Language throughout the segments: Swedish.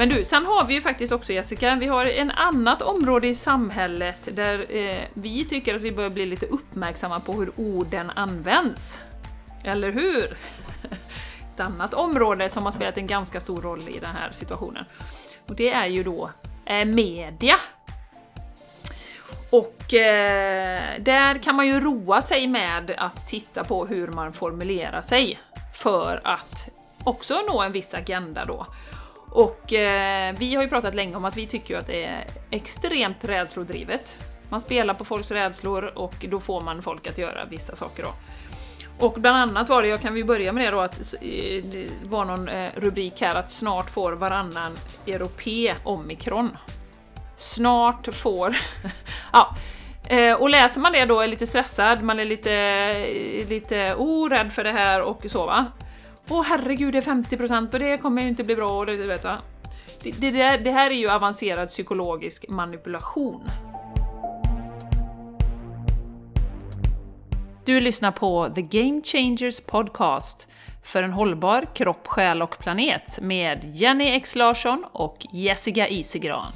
Men du, sen har vi ju faktiskt också Jessica, vi har en annat område i samhället där eh, vi tycker att vi börjar bli lite uppmärksamma på hur orden används. Eller hur? Ett annat område som har spelat en ganska stor roll i den här situationen. Och det är ju då eh, media. Och eh, där kan man ju roa sig med att titta på hur man formulerar sig för att också nå en viss agenda då. Och eh, vi har ju pratat länge om att vi tycker att det är extremt rädslodrivet. Man spelar på folks rädslor och då får man folk att göra vissa saker då. Och bland annat var det, jag kan vi börja med det då, att eh, det var någon eh, rubrik här att snart får varannan europé omikron. Snart får... ja. Eh, och läser man det då är lite stressad, man är lite, lite oh, för det här och så va. Åh herregud, det är 50% och det kommer ju inte bli bra och det, vet va. Det, det, det här är ju avancerad psykologisk manipulation. Du lyssnar på The Game Changers Podcast för en hållbar kropp, själ och planet med Jenny X Larsson och Jessica Isigran.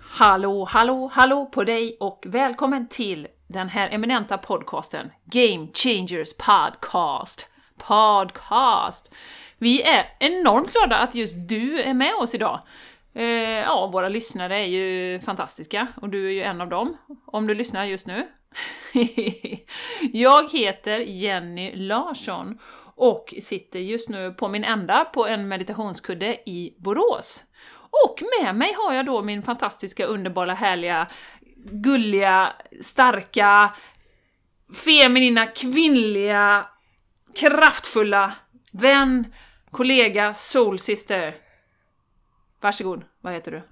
Hallå, hallå, hallå på dig och välkommen till den här eminenta podcasten Game Changers Podcast. Podcast! Vi är enormt glada att just du är med oss idag. Eh, ja, våra lyssnare är ju fantastiska och du är ju en av dem, om du lyssnar just nu. jag heter Jenny Larsson och sitter just nu på min ända på en meditationskudde i Borås. Och med mig har jag då min fantastiska, underbara, härliga, gulliga, starka, feminina, kvinnliga, kraftfulla vän, kollega, soulsister. Varsågod, vad heter du?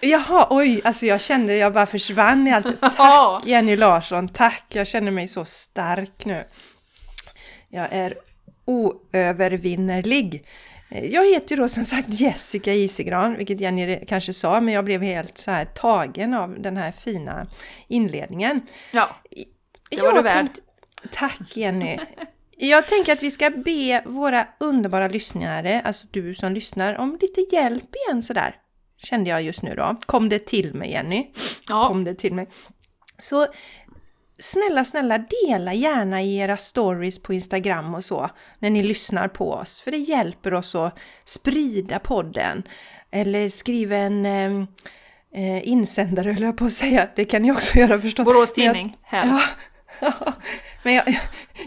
Jaha, oj, alltså jag kände jag bara försvann i allt. Tack Jenny Larsson, tack! Jag känner mig så stark nu. Jag är oövervinnerlig. Jag heter ju då som sagt Jessica Isigran, vilket Jenny kanske sa, men jag blev helt så här tagen av den här fina inledningen. Ja, det var du värd. Tack Jenny! Jag tänker att vi ska be våra underbara lyssnare, alltså du som lyssnar, om lite hjälp igen sådär. Kände jag just nu då. Kom det till mig Jenny? Ja. Kom det till mig. Så snälla, snälla dela gärna i era stories på Instagram och så när ni lyssnar på oss. För det hjälper oss att sprida podden. Eller skriva en eh, eh insändare, höll jag på att säga. Det kan ni också göra förstås. Borås Tidning, här. Ja, Men jag,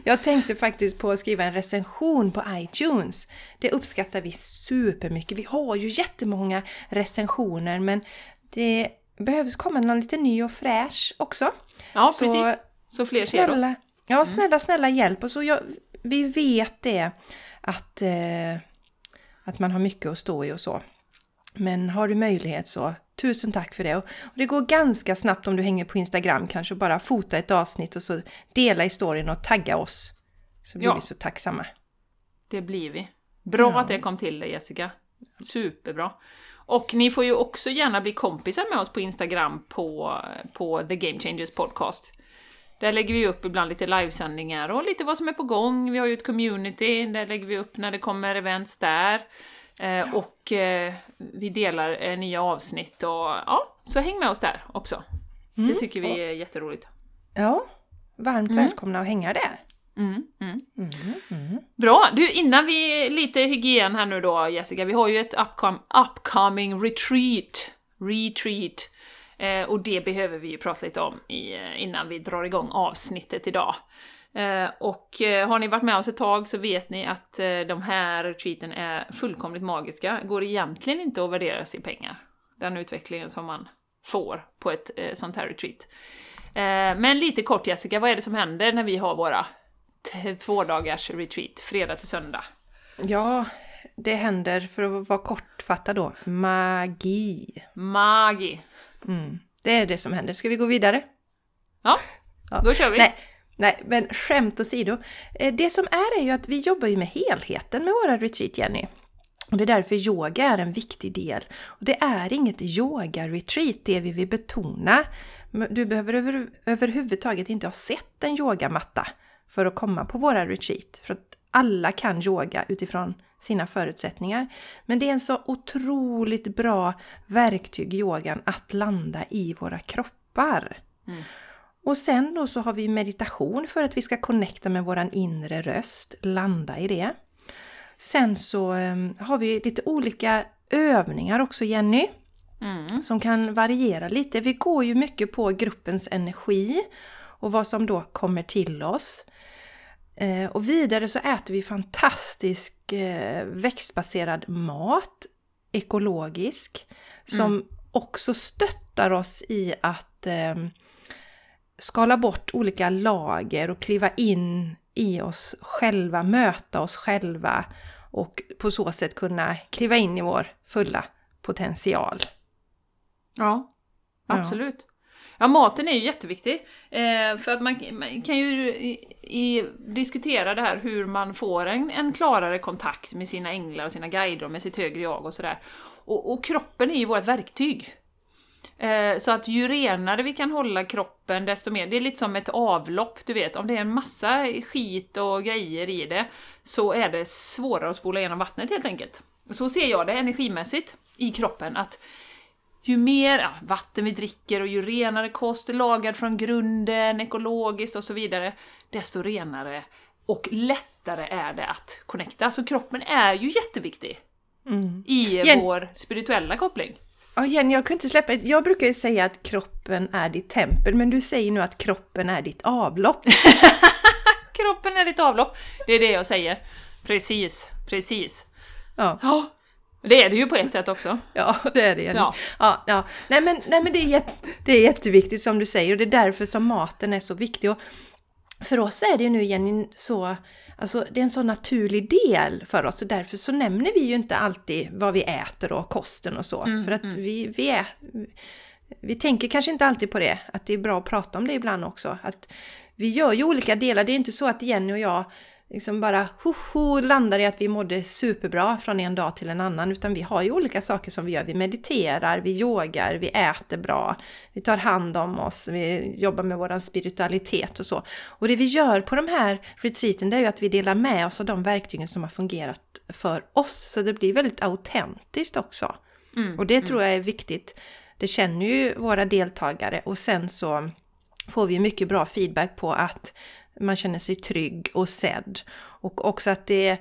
jag tänkte faktiskt på att skriva en recension på iTunes. Det uppskattar vi supermycket. Vi har ju jättemånga recensioner men det behövs komma någon lite ny och fräsch också. Ja, så, precis. Så fler snälla, ser oss. Ja, mm. snälla, snälla hjälp oss. Jag, vi vet det att, eh, att man har mycket att stå i och så. Men har du möjlighet så tusen tack för det. Och, det går ganska snabbt om du hänger på Instagram kanske bara fota ett avsnitt och så dela i storyn och tagga oss. Så blir ja. vi så tacksamma. Det blir vi. Bra ja. att det kom till dig Jessica. Superbra. Och ni får ju också gärna bli kompisar med oss på Instagram på, på The Game Changers Podcast. Där lägger vi upp ibland lite livesändningar och lite vad som är på gång. Vi har ju ett community, där lägger vi upp när det kommer events där. Eh, ja. Och eh, vi delar eh, nya avsnitt och ja, så häng med oss där också. Mm. Det tycker vi är jätteroligt. Ja, varmt mm. välkomna att hänga där. Mm, mm. Mm, mm, Bra! Du, innan vi... Lite hygien här nu då Jessica, vi har ju ett upcom upcoming retreat. Retreat. Eh, och det behöver vi ju prata lite om i, eh, innan vi drar igång avsnittet idag. Eh, och eh, har ni varit med oss ett tag så vet ni att eh, de här retreaten är fullkomligt magiska. Går egentligen inte att värdera i pengar. Den utvecklingen som man får på ett sånt här retreat. Men lite kort Jessica, vad är det som händer när vi har våra två dagars retreat, fredag till söndag. Ja, det händer, för att vara kortfattad då, magi. Magi. Mm, det är det som händer. Ska vi gå vidare? Ja, ja. då kör vi. Nej, nej, men skämt åsido. Eh, det som är är ju att vi jobbar ju med helheten med våra retreat, Jenny. Och det är därför yoga är en viktig del. Och det är inget yoga-retreat, det vi vill betona. Du behöver över, överhuvudtaget inte ha sett en yogamatta för att komma på våra retreat. För att alla kan yoga utifrån sina förutsättningar. Men det är en så otroligt bra verktyg, yogan, att landa i våra kroppar. Mm. Och sen då så har vi meditation för att vi ska connecta med våran inre röst, landa i det. Sen så um, har vi lite olika övningar också Jenny. Mm. Som kan variera lite. Vi går ju mycket på gruppens energi och vad som då kommer till oss. Eh, och vidare så äter vi fantastisk eh, växtbaserad mat, ekologisk, som mm. också stöttar oss i att eh, skala bort olika lager och kliva in i oss själva, möta oss själva och på så sätt kunna kliva in i vår fulla potential. Ja, absolut. Ja. Ja, maten är ju jätteviktig. Eh, för att man, man kan ju i, i, diskutera det här hur man får en, en, klarare kontakt med sina änglar och sina guider och med sitt högre jag och sådär. Och, och kroppen är ju vårt verktyg. Eh, så att ju renare vi kan hålla kroppen, desto mer. Det är lite som ett avlopp, du vet. Om det är en massa skit och grejer i det, så är det svårare att spola igenom vattnet helt enkelt. Så ser jag det energimässigt i kroppen, att ju mer ja, vatten vi dricker och ju renare kost, lagad från grunden, ekologiskt och så vidare, desto renare och lättare är det att connecta. Så kroppen är ju jätteviktig mm. i Jen vår spirituella koppling. Ja, Jenny, jag kunde inte släppa det. Jag brukar ju säga att kroppen är ditt tempel, men du säger nu att kroppen är ditt avlopp. kroppen är ditt avlopp, det är det jag säger. Precis, precis. Ja. Oh, det är det ju på ett sätt också. Ja, det är det. Ja. Ja, ja. Nej, men, nej, men det, är jätte, det är jätteviktigt som du säger och det är därför som maten är så viktig. Och för oss är det ju nu Jenny så, alltså det är en så naturlig del för oss och därför så nämner vi ju inte alltid vad vi äter och kosten och så. Mm, för att mm. vi, vi är... Vi tänker kanske inte alltid på det, att det är bra att prata om det ibland också. Att vi gör ju olika delar, det är inte så att Jenny och jag liksom bara ho, landar i att vi mådde superbra från en dag till en annan, utan vi har ju olika saker som vi gör. Vi mediterar, vi yogar, vi äter bra, vi tar hand om oss, vi jobbar med vår spiritualitet och så. Och det vi gör på de här retreaten, det är ju att vi delar med oss av de verktygen som har fungerat för oss, så det blir väldigt autentiskt också. Mm, och det tror jag är viktigt. Det känner ju våra deltagare och sen så får vi mycket bra feedback på att man känner sig trygg och sedd. Och också att det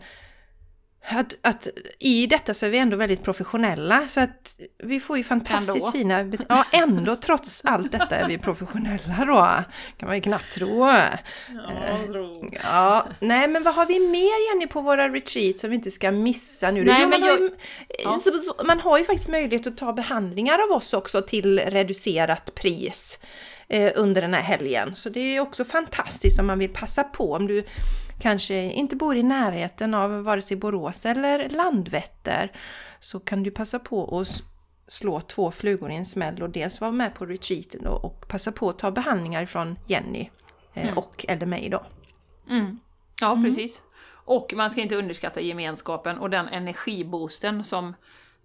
att, att i detta så är vi ändå väldigt professionella så att vi får ju fantastiskt ändå. fina... Ja, ändå trots allt detta är vi professionella då. Kan man ju knappt tro. Ja, tro. ja, nej men vad har vi mer Jenny på våra retreats som vi inte ska missa nu? Nej, jo, man, jag, har ju, ja. man har ju faktiskt möjlighet att ta behandlingar av oss också till reducerat pris eh, under den här helgen. Så det är också fantastiskt om man vill passa på om du kanske inte bor i närheten av vare sig Borås eller Landvetter så kan du passa på att slå två flugor i en smäll och dels vara med på retreaten och, passa på att ta behandlingar från Jenny eh, mm. och eller mig då. Mm. Ja, mm. precis. Och man ska inte underskatta gemenskapen och den energiboosten som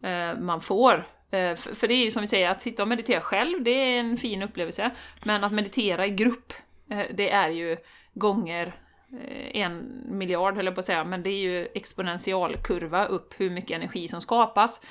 eh, man får för det är ju som vi säger, att sitta och meditera själv, det är en fin upplevelse. Men att meditera i grupp, eh, det är ju gånger eh, en miljard höll jag på att säga, men det är ju exponentialkurva upp hur mycket energi som skapas.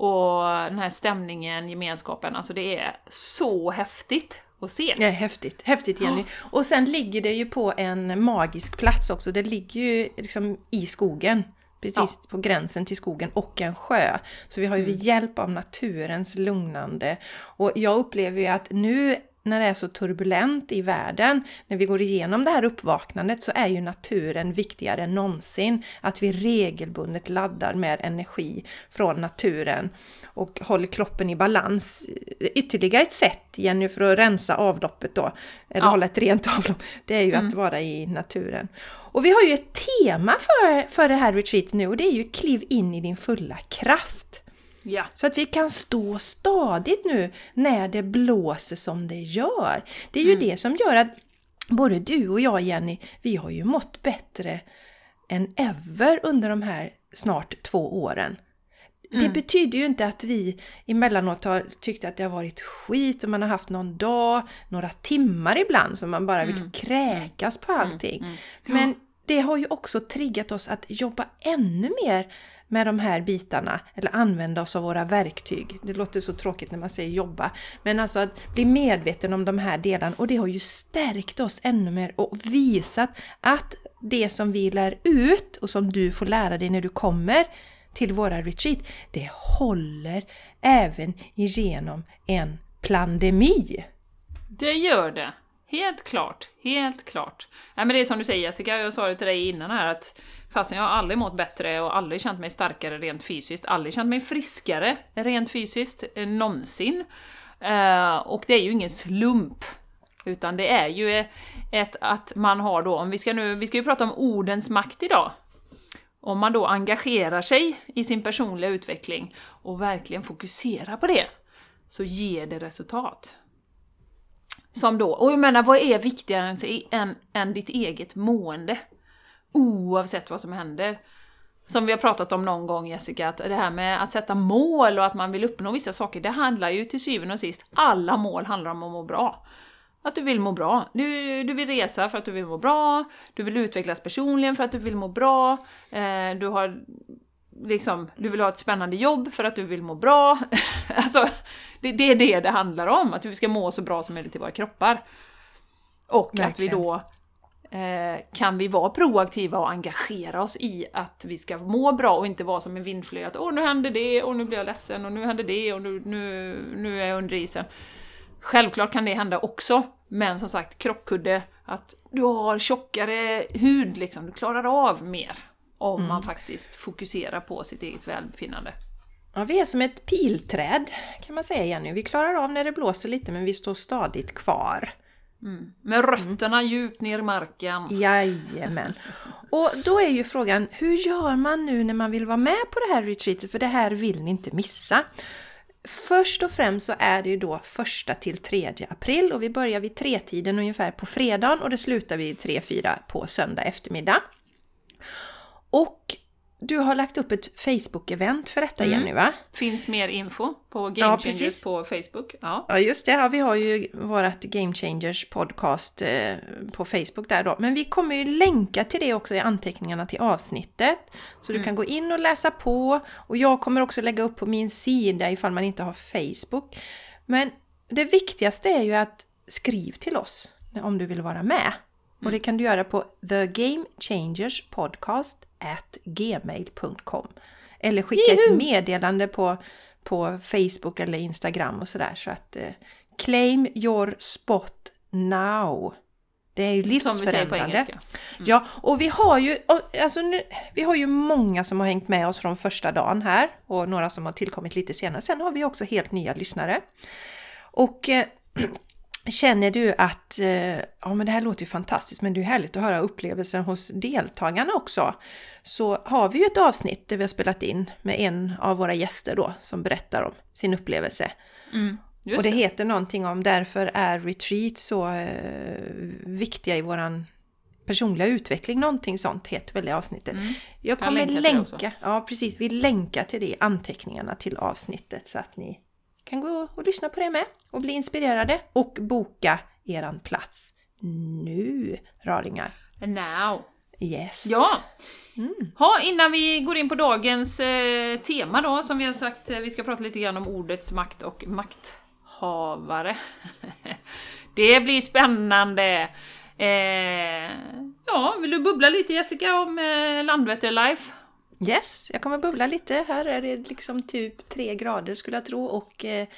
Och den här stämningen, gemenskapen, alltså det är så häftigt att se. Ja, häftigt. Häftigt Jenny. Och sen ligger det ju på en magisk plats också. Det ligger ju liksom i skogen. Precis ja. på gränsen till skogen och en sjö. Så vi har ju mm. hjälp av naturens lugnande. Och jag upplever ju att nu när det är så turbulent i världen, när vi går igenom det här uppvaknandet så är ju naturen viktigare än någonsin. Att vi regelbundet laddar med energi från naturen och håller kroppen i balans. Ytterligare ett sätt, Jenny, för att rensa avloppet då, eller ja. hålla ett rent avlopp, det är ju mm. att vara i naturen. Och vi har ju ett tema för, för det här retreatet nu och det är ju kliv in i din fulla kraft. Ja. Så att vi kan stå stadigt nu när det blåser som det gör. Det är ju mm. det som gör att både du och jag Jenny, vi har ju mått bättre än ever under de här snart två åren. Mm. Det betyder ju inte att vi emellanåt har tyckt att det har varit skit och man har haft någon dag, några timmar ibland som man bara vill mm. kräkas på mm. allting. Mm. Men det har ju också triggat oss att jobba ännu mer med de här bitarna eller använda oss av våra verktyg. Det låter så tråkigt när man säger jobba, men alltså att bli medveten om de här delarna och det har ju stärkt oss ännu mer och visat att det som vi lär ut och som du får lära dig när du kommer till våra retreat, det håller även igenom en pandemi. Det gör det. Helt klart, helt klart. Nej, men det är som du säger Jessica, jag sa det till dig innan här att fastän jag har aldrig mått bättre och aldrig känt mig starkare rent fysiskt, aldrig känt mig friskare rent fysiskt eh, någonsin. Eh, och det är ju ingen slump. Utan det är ju ett att man har då, om vi ska nu, vi ska ju prata om ordens makt idag. Om man då engagerar sig i sin personliga utveckling och verkligen fokuserar på det, så ger det resultat. Som då, och jag menar vad är viktigare än, än, än ditt eget mående? Oavsett vad som händer. Som vi har pratat om någon gång Jessica, att det här med att sätta mål och att man vill uppnå vissa saker, det handlar ju till syvende och sist, alla mål handlar om att må bra. Att du vill må bra. Du, du vill resa för att du vill må bra, du vill utvecklas personligen för att du vill må bra, eh, du har liksom, du vill ha ett spännande jobb för att du vill må bra. alltså, det, det, är det det handlar om, att vi ska må så bra som möjligt i våra kroppar. Och Verkligen. att vi då eh, kan vi vara proaktiva och engagera oss i att vi ska må bra och inte vara som en vindflöjel, att åh nu händer det, och nu blir jag ledsen, och nu händer det, och nu, nu, nu är jag under isen. Självklart kan det hända också, men som sagt, krockkudde, att du har tjockare hud liksom, du klarar av mer om mm. man faktiskt fokuserar på sitt eget välbefinnande. Ja, vi är som ett pilträd kan man säga Jenny. Vi klarar av när det blåser lite men vi står stadigt kvar. Mm. Med rötterna mm. djupt ner i marken. Jajamän. Och då är ju frågan, hur gör man nu när man vill vara med på det här retreatet? För det här vill ni inte missa. Först och främst så är det ju då första till tredje april och vi börjar vid tretiden ungefär på fredagen och det slutar vid 3-4 på söndag eftermiddag. Och du har lagt upp ett Facebook-event för detta mm. Jenny va? Finns mer info på Game Changers på Facebook. Ja. ja just det, ja, vi har ju vårt Game Changers podcast eh, på Facebook där då. Men vi kommer ju länka till det också i anteckningarna till avsnittet. Så mm. du kan gå in och läsa på. Och jag kommer också lägga upp på min sida ifall man inte har Facebook. Men det viktigaste är ju att skriv till oss om du vill vara med. Och det kan du göra på thegamechangerspodcast at gmail.com Eller skicka Juhu! ett meddelande på, på Facebook eller Instagram och sådär. Så att eh, claim your spot now. Det är ju livsförändrande. Mm. Ja, och vi har ju, alltså nu, vi har ju många som har hängt med oss från första dagen här och några som har tillkommit lite senare. Sen har vi också helt nya lyssnare. Och eh, Känner du att eh, ja, men det här låter ju fantastiskt men det är härligt att höra upplevelsen hos deltagarna också. Så har vi ju ett avsnitt där vi har spelat in med en av våra gäster då som berättar om sin upplevelse. Mm, och det, det, heter någonting om därför är retreat så eh, viktiga i våran personliga utveckling, någonting sånt heter väl det avsnittet. Mm. Jag kommer länka, ja precis, vi länkar till det i anteckningarna till avsnittet så att ni kan gå och lyssna på det med och bli inspirerade och boka eran plats nu, raringar. Now! Yes! Ja! Mm. Ha, innan vi går in på dagens eh, tema då, som vi har sagt, eh, vi ska prata lite grann om ordets makt och makthavare. det blir spännande! Eh, ja, vill du bubbla lite Jessica om eh, Landvetter Life? Yes, jag kommer bubbla lite. Här är det liksom typ tre grader skulle jag tro och eh,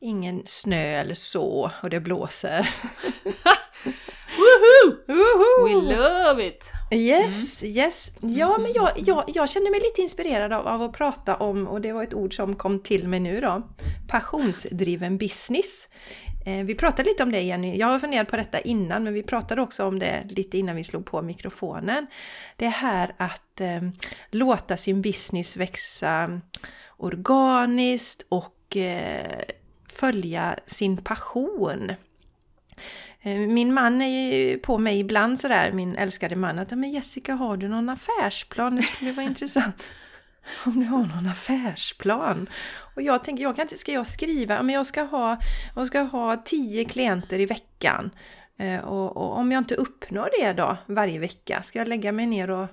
ingen snö eller så och det blåser. Woohoo! Woohoo! We love it! Yes, mm. yes. Ja, men jag, jag, jag känner mig lite inspirerad av, av att prata om, och det var ett ord som kom till mig nu då, passionsdriven business. Eh, vi pratade lite om det Jenny, jag har funderat på detta innan men vi pratade också om det lite innan vi slog på mikrofonen. Det här att eh, låta sin business växa organiskt och eh, följa sin passion. Eh, min man är ju på mig ibland sådär, min älskade man, att men Jessica har du någon affärsplan? Det skulle vara intressant om du har någon affärsplan. Och jag tänker, jag kan inte, ska jag skriva, men jag ska ha, jag ska ha tio klienter i veckan. Eh, och, och, om jag inte uppnår det då varje vecka, ska jag lägga mig ner och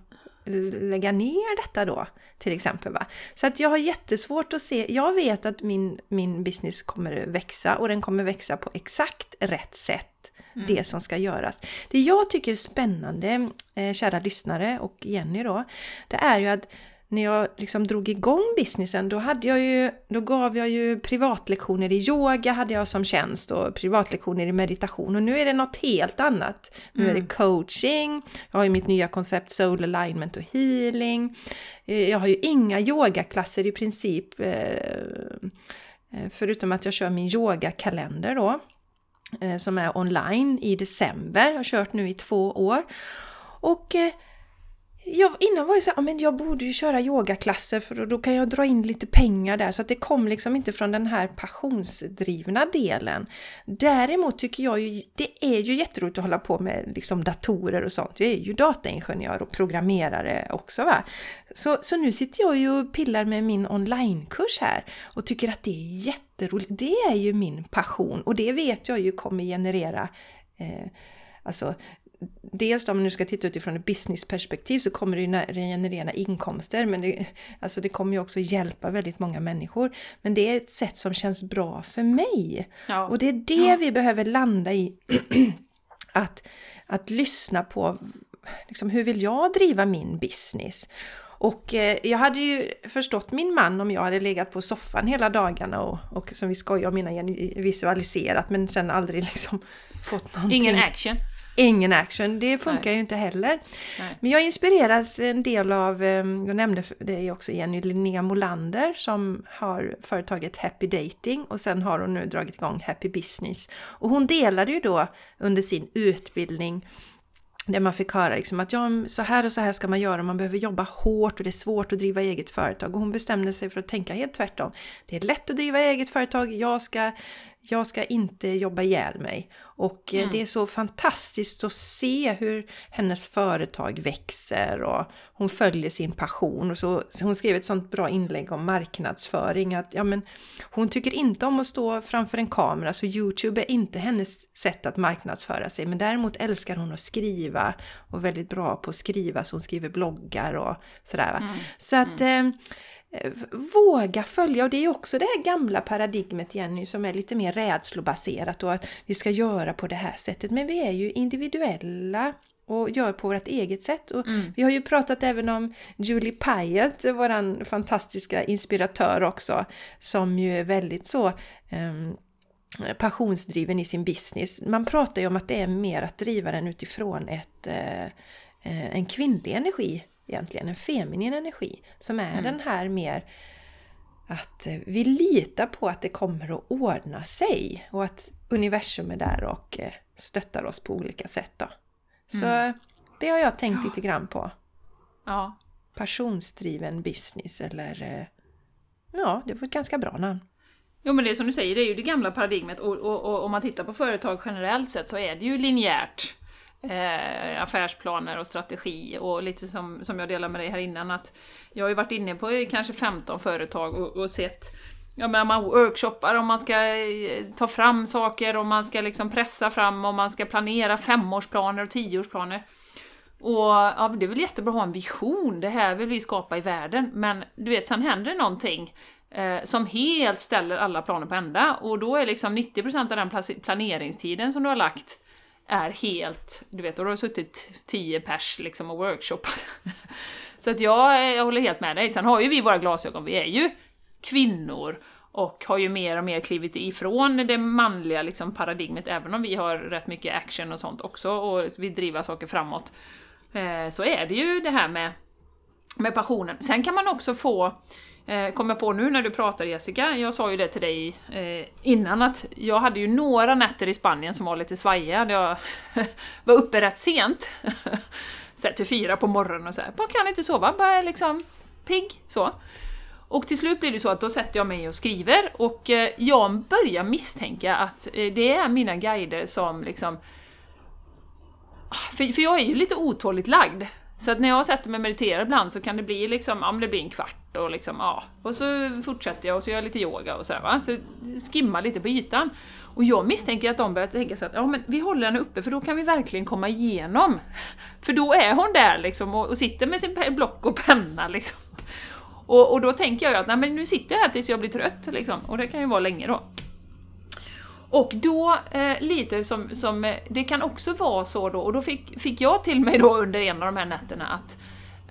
lägga ner detta då? Till exempel. Va? Så att jag har jättesvårt att se, jag vet att min, min business kommer växa och den kommer växa på exakt rätt sätt. Mm. Det som ska göras. Det jag tycker är spännande, eh, kära lyssnare och Jenny då, det är ju att när jag liksom drog igång businessen då, hade jag ju, då gav jag ju privatlektioner i yoga hade jag som tjänst och privatlektioner i meditation och nu är det något helt annat. Nu mm. är det mm. coaching, jag har ju mitt nya koncept soul alignment och healing. Eh, jag har ju inga yogaklasser i princip eh, eh, förutom att jag kör min yogakalender då som är online i december. Jag har kört nu i två år. Och jag, innan var jag så här, ah, men jag borde ju köra yogaklasser för då kan jag dra in lite pengar där. Så att det kom liksom inte från den här passionsdrivna delen. Däremot tycker jag ju, det är ju jätteroligt att hålla på med liksom datorer och sånt. Jag är ju dataingenjör och programmerare också va. Så, så nu sitter jag ju och pillar med min onlinekurs här och tycker att det är jätteroligt. Det är ju min passion och det vet jag ju kommer generera eh, Alltså dels om nu ska titta utifrån ett businessperspektiv så kommer det generera inkomster, men det, alltså det kommer ju också hjälpa väldigt många människor. Men det är ett sätt som känns bra för mig. Ja. Och det är det ja. vi behöver landa i. att, att lyssna på, liksom, hur vill jag driva min business? Och eh, jag hade ju förstått min man om jag hade legat på soffan hela dagarna och, och som vi skojar om innan, visualiserat men sen aldrig liksom fått någonting. Ingen action ingen action. Det funkar Nej. ju inte heller. Nej. Men jag inspireras en del av, ehm, jag nämnde det också Jenny Linnea Molander som har företaget Happy Dating och sen har hon nu dragit igång Happy Business. Och hon delade ju då under sin utbildning där man fick höra liksom att ja, så här och så här ska man göra, man behöver jobba hårt och det är svårt att driva eget företag. Och hon bestämde sig för att tänka helt tvärtom. Det är lätt att driva eget företag, jag ska jag ska inte jobba ihjäl mig. Och eh, mm. det är så fantastiskt att se hur hennes företag växer och hon följer sin passion. Och så, hon skrev ett sånt bra inlägg om marknadsföring att ja, men, hon tycker inte om att stå framför en kamera så Youtube är inte hennes sätt att marknadsföra sig. Men däremot älskar hon att skriva och väldigt bra på att skriva så hon skriver bloggar och sådär. Mm. Så att mm. Eh, våga följa, och det är också det här gamla paradigmet Jenny som är lite mer rädslobaserat och att vi ska göra på det här sättet. Men vi är ju individuella och gör på vårt eget sätt. Och mm. Vi har ju pratat även om Julie Pyatt, vår fantastiska inspiratör också, som ju är väldigt så um, passionsdriven i sin business. Man pratar ju om att det är mer att driva den utifrån ett, uh, en kvinnlig energi egentligen, en feminin energi som är mm. den här mer att eh, vi litar på att det kommer att ordna sig och att universum är där och eh, stöttar oss på olika sätt. Då. Så mm. det har jag tänkt lite grann på. Ja. Passionsdriven business eller eh, ja, det var ett ganska bra namn. Jo men det är som du säger, det är ju det gamla paradigmet och, och, och om man tittar på företag generellt sett så är det ju linjärt eh, affärsplaner och strategi och lite som, som jag delade med dig här innan att jag har ju varit inne på kanske 15 företag och, och sett Ja men man workshoppar om man ska eh, ta fram saker, om man ska liksom pressa fram, om man ska planera femårsplaner och tioårsplaner. Och ja, det är väl jättebra att ha en vision, det här vill vi skapa i världen, men du vet, sen händer det någonting eh, som helt ställer alla planer på ända och då är liksom 90% av den planeringstiden som du har lagt är helt, du vet, och då har suttit tio pers liksom och workshoppat. så att jag, jag håller helt med dig. Sen har ju vi våra glasögon, vi är ju kvinnor och har ju mer och mer klivit ifrån det manliga liksom, paradigmet, även om vi har rätt mycket action och sånt också och vill driva saker framåt. Eh, så är det ju det här med, med passionen. Sen kan man också få Eh, kom jag på nu när du pratar Jessica, jag sa ju det till dig eh, innan att jag hade ju några nätter i Spanien som var lite svajiga, jag var uppe rätt sent. så till fyra på morgonen och så här. man kan inte sova, bara är liksom pigg så. Och till slut blir det så att då sätter jag mig och skriver och eh, jag börjar misstänka att eh, det är mina guider som liksom... Ah, för, för jag är ju lite otåligt lagd. Så att när jag sätter mig och mediterar ibland så kan det bli liksom, ja det blir en kvart och liksom, ja. Och så fortsätter jag och så gör jag lite yoga och sådär va. Så skimmar lite på ytan. Och jag misstänker att de börjar tänka så att ja, men vi håller henne uppe för då kan vi verkligen komma igenom. För då är hon där liksom och, och sitter med sin block och penna liksom. Och, och då tänker jag ju att nej, men nu sitter jag här tills jag blir trött liksom. Och det kan ju vara länge då. Och då, eh, lite som, som, eh, det kan också vara så då, och då fick, fick jag till mig då under en av de här nätterna att,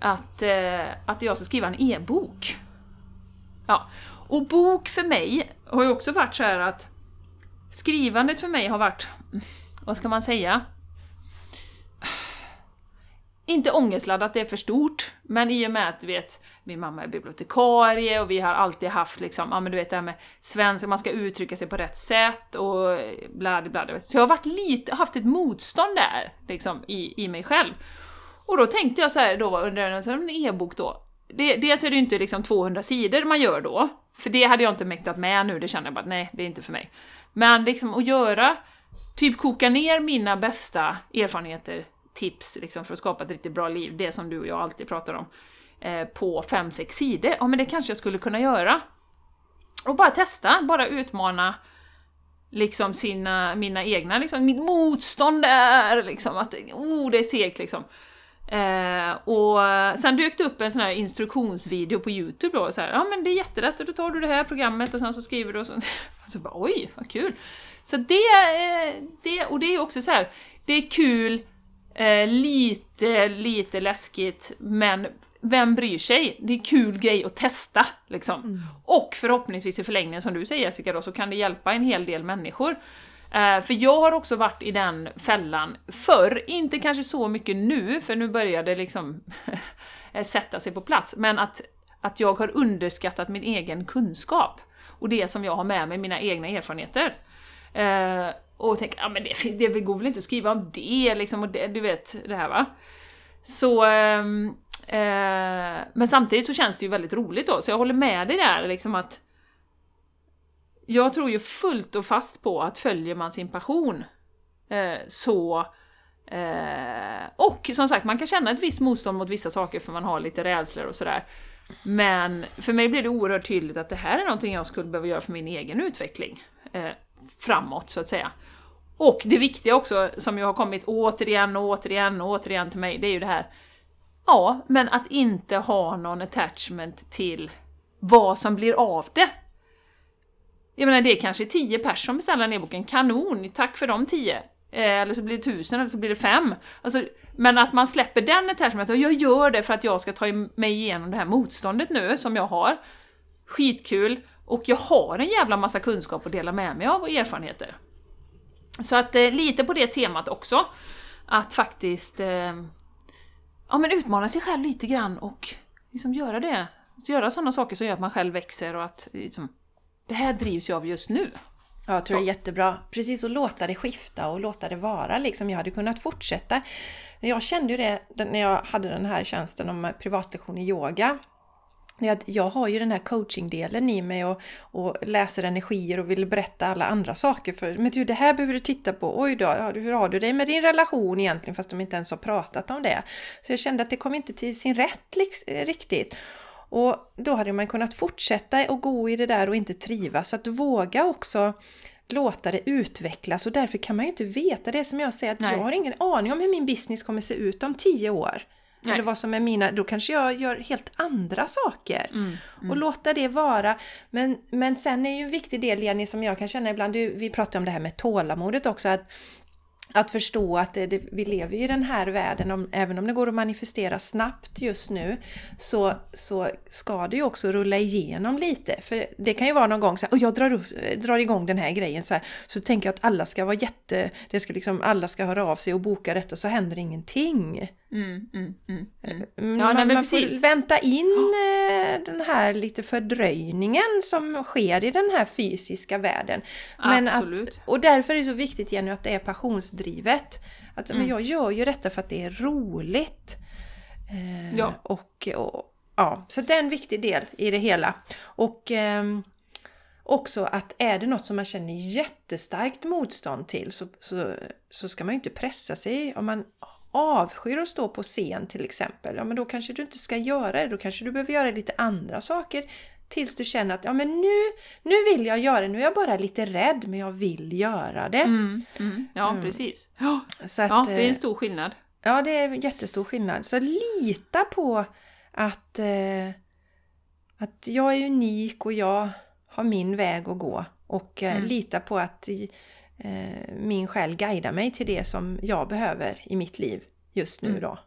att, eh, att jag ska skriva en e-bok. Ja, och bok för mig har ju också varit så här att skrivandet för mig har varit, vad ska man säga? Inte ångestladdat, det är för stort, men i och med att du vet, min mamma är bibliotekarie och vi har alltid haft liksom, ja men du vet det här med svenska, man ska uttrycka sig på rätt sätt och bla bla bla. Så jag har varit lite, haft ett motstånd där, liksom, i, i mig själv. Och då tänkte jag så här då under alltså, en e-bok då, det, dels är det ju inte liksom 200 sidor man gör då, för det hade jag inte mäktat med nu, det kände jag bara nej, det är inte för mig. Men liksom att göra, typ koka ner mina bästa erfarenheter, tips liksom för att skapa ett riktigt bra liv, det som du och jag alltid pratar om, eh, på 5-6 sidor, ja men det kanske jag skulle kunna göra. Och bara testa, bara utmana liksom sina, mina egna, liksom, mitt motstånd där, liksom, att oh, det är segt liksom. Eh, och sen dök det upp en sån här instruktionsvideo på Youtube då, så här, ja men det är jättelätt, då tar du det här programmet och sen så skriver du och så, och så alltså, bara, oj, vad kul! Så det, eh, det, och det är också så här, det är kul, eh, lite, lite läskigt, men vem bryr sig? Det är kul grej att testa, liksom. Mm. Och förhoppningsvis i förlängningen, som du säger Jessica, då, så kan det hjälpa en hel del människor. Uh, för jag har också varit i den fällan förr, inte kanske så mycket nu, för nu börjar det liksom sätta sig på plats, men att, att jag har underskattat min egen kunskap och det som jag har med mig, mina egna erfarenheter. Uh, och tänker, ja men det, det går väl inte att skriva om det liksom, och det, du vet det här va. Så... Eh, eh, men samtidigt så känns det ju väldigt roligt då, så jag håller med dig där liksom att jag tror ju fullt och fast på att följer man sin passion eh, så... Eh, och som sagt, man kan känna ett visst motstånd mot vissa saker för man har lite rädslor och sådär. Men för mig blir det oerhört tydligt att det här är någonting jag skulle behöva göra för min egen utveckling. Eh, framåt, så att säga. Och det viktiga också, som ju har kommit återigen och återigen och återigen till mig, det är ju det här Ja, men att inte ha någon attachment till vad som blir av det. Jag menar, det är kanske tio pers som beställer den e-boken, kanon, tack för de tio. Eh, eller så blir det tusen, eller så blir det fem. Alltså, men att man släpper den attachmenten, och jag gör det för att jag ska ta mig igenom det här motståndet nu, som jag har. Skitkul, och jag har en jävla massa kunskap att dela med mig av och erfarenheter. Så att eh, lite på det temat också, att faktiskt eh, ja, men utmana sig själv lite grann och liksom göra det. Göra sådana saker som gör att man själv växer och att liksom, det här drivs jag av just nu. Ja, jag tror så. det är jättebra. Precis, att låta det skifta och låta det vara. Liksom, jag hade kunnat fortsätta. Jag kände ju det när jag hade den här tjänsten om privatlektion i yoga. Jag har ju den här coachingdelen i mig och, och, läser energier och vill berätta alla andra saker. För, men du, det här behöver du titta på. Oj då, hur har du det med din relation egentligen? Fast de inte ens har pratat om det. Så jag kände att det kom inte till sin rätt riktigt. Och då hade man kunnat fortsätta och gå i det där och inte trivas. Så att våga också låta det utvecklas och därför kan man ju inte veta. Det som jag säger att Nej. jag har ingen aning om hur min business kommer se ut om tio år. Nej. Eller vad som är mina, då kanske jag gör helt andra saker. Mm, mm. Och låta det vara. Men, men sen är ju en viktig del, Jenny, som jag kan känna ibland, du, vi pratar om det här med tålamodet också, att att förstå att det, vi lever i den här världen, om, även om det går att manifestera snabbt just nu, så, så ska det ju också rulla igenom lite. För det kan ju vara någon gång så här, och jag drar, upp, drar igång den här grejen så här, så tänker jag att alla ska vara jätte, det ska liksom, alla ska höra av sig och boka detta, och så händer ingenting. Mm, mm, mm, mm. mm ja, man, nej, man får vänta in oh. den här lite fördröjningen som sker i den här fysiska världen. Men Absolut. Att, och därför är det så viktigt Jenny att det är passionsdrivet. Att, men mm. jag gör ju detta för att det är roligt. Eh, ja. Och, och, ja, så det är en viktig del i det hela. Och eh, också att är det något som man känner jättestarkt motstånd till så, så, så ska man ju inte pressa sig. Om man avskyr att stå på scen till exempel, ja men då kanske du inte ska göra det. Då kanske du behöver göra lite andra saker tills du känner att ja, men nu, nu vill jag göra det, nu är jag bara lite rädd men jag vill göra det. Mm, mm, ja, mm. precis. Så att, ja, det är en stor skillnad. Ja, det är jättestor skillnad. Så lita på att, eh, att jag är unik och jag har min väg att gå. Och eh, mm. lita på att eh, min själ guidar mig till det som jag behöver i mitt liv just nu mm. då.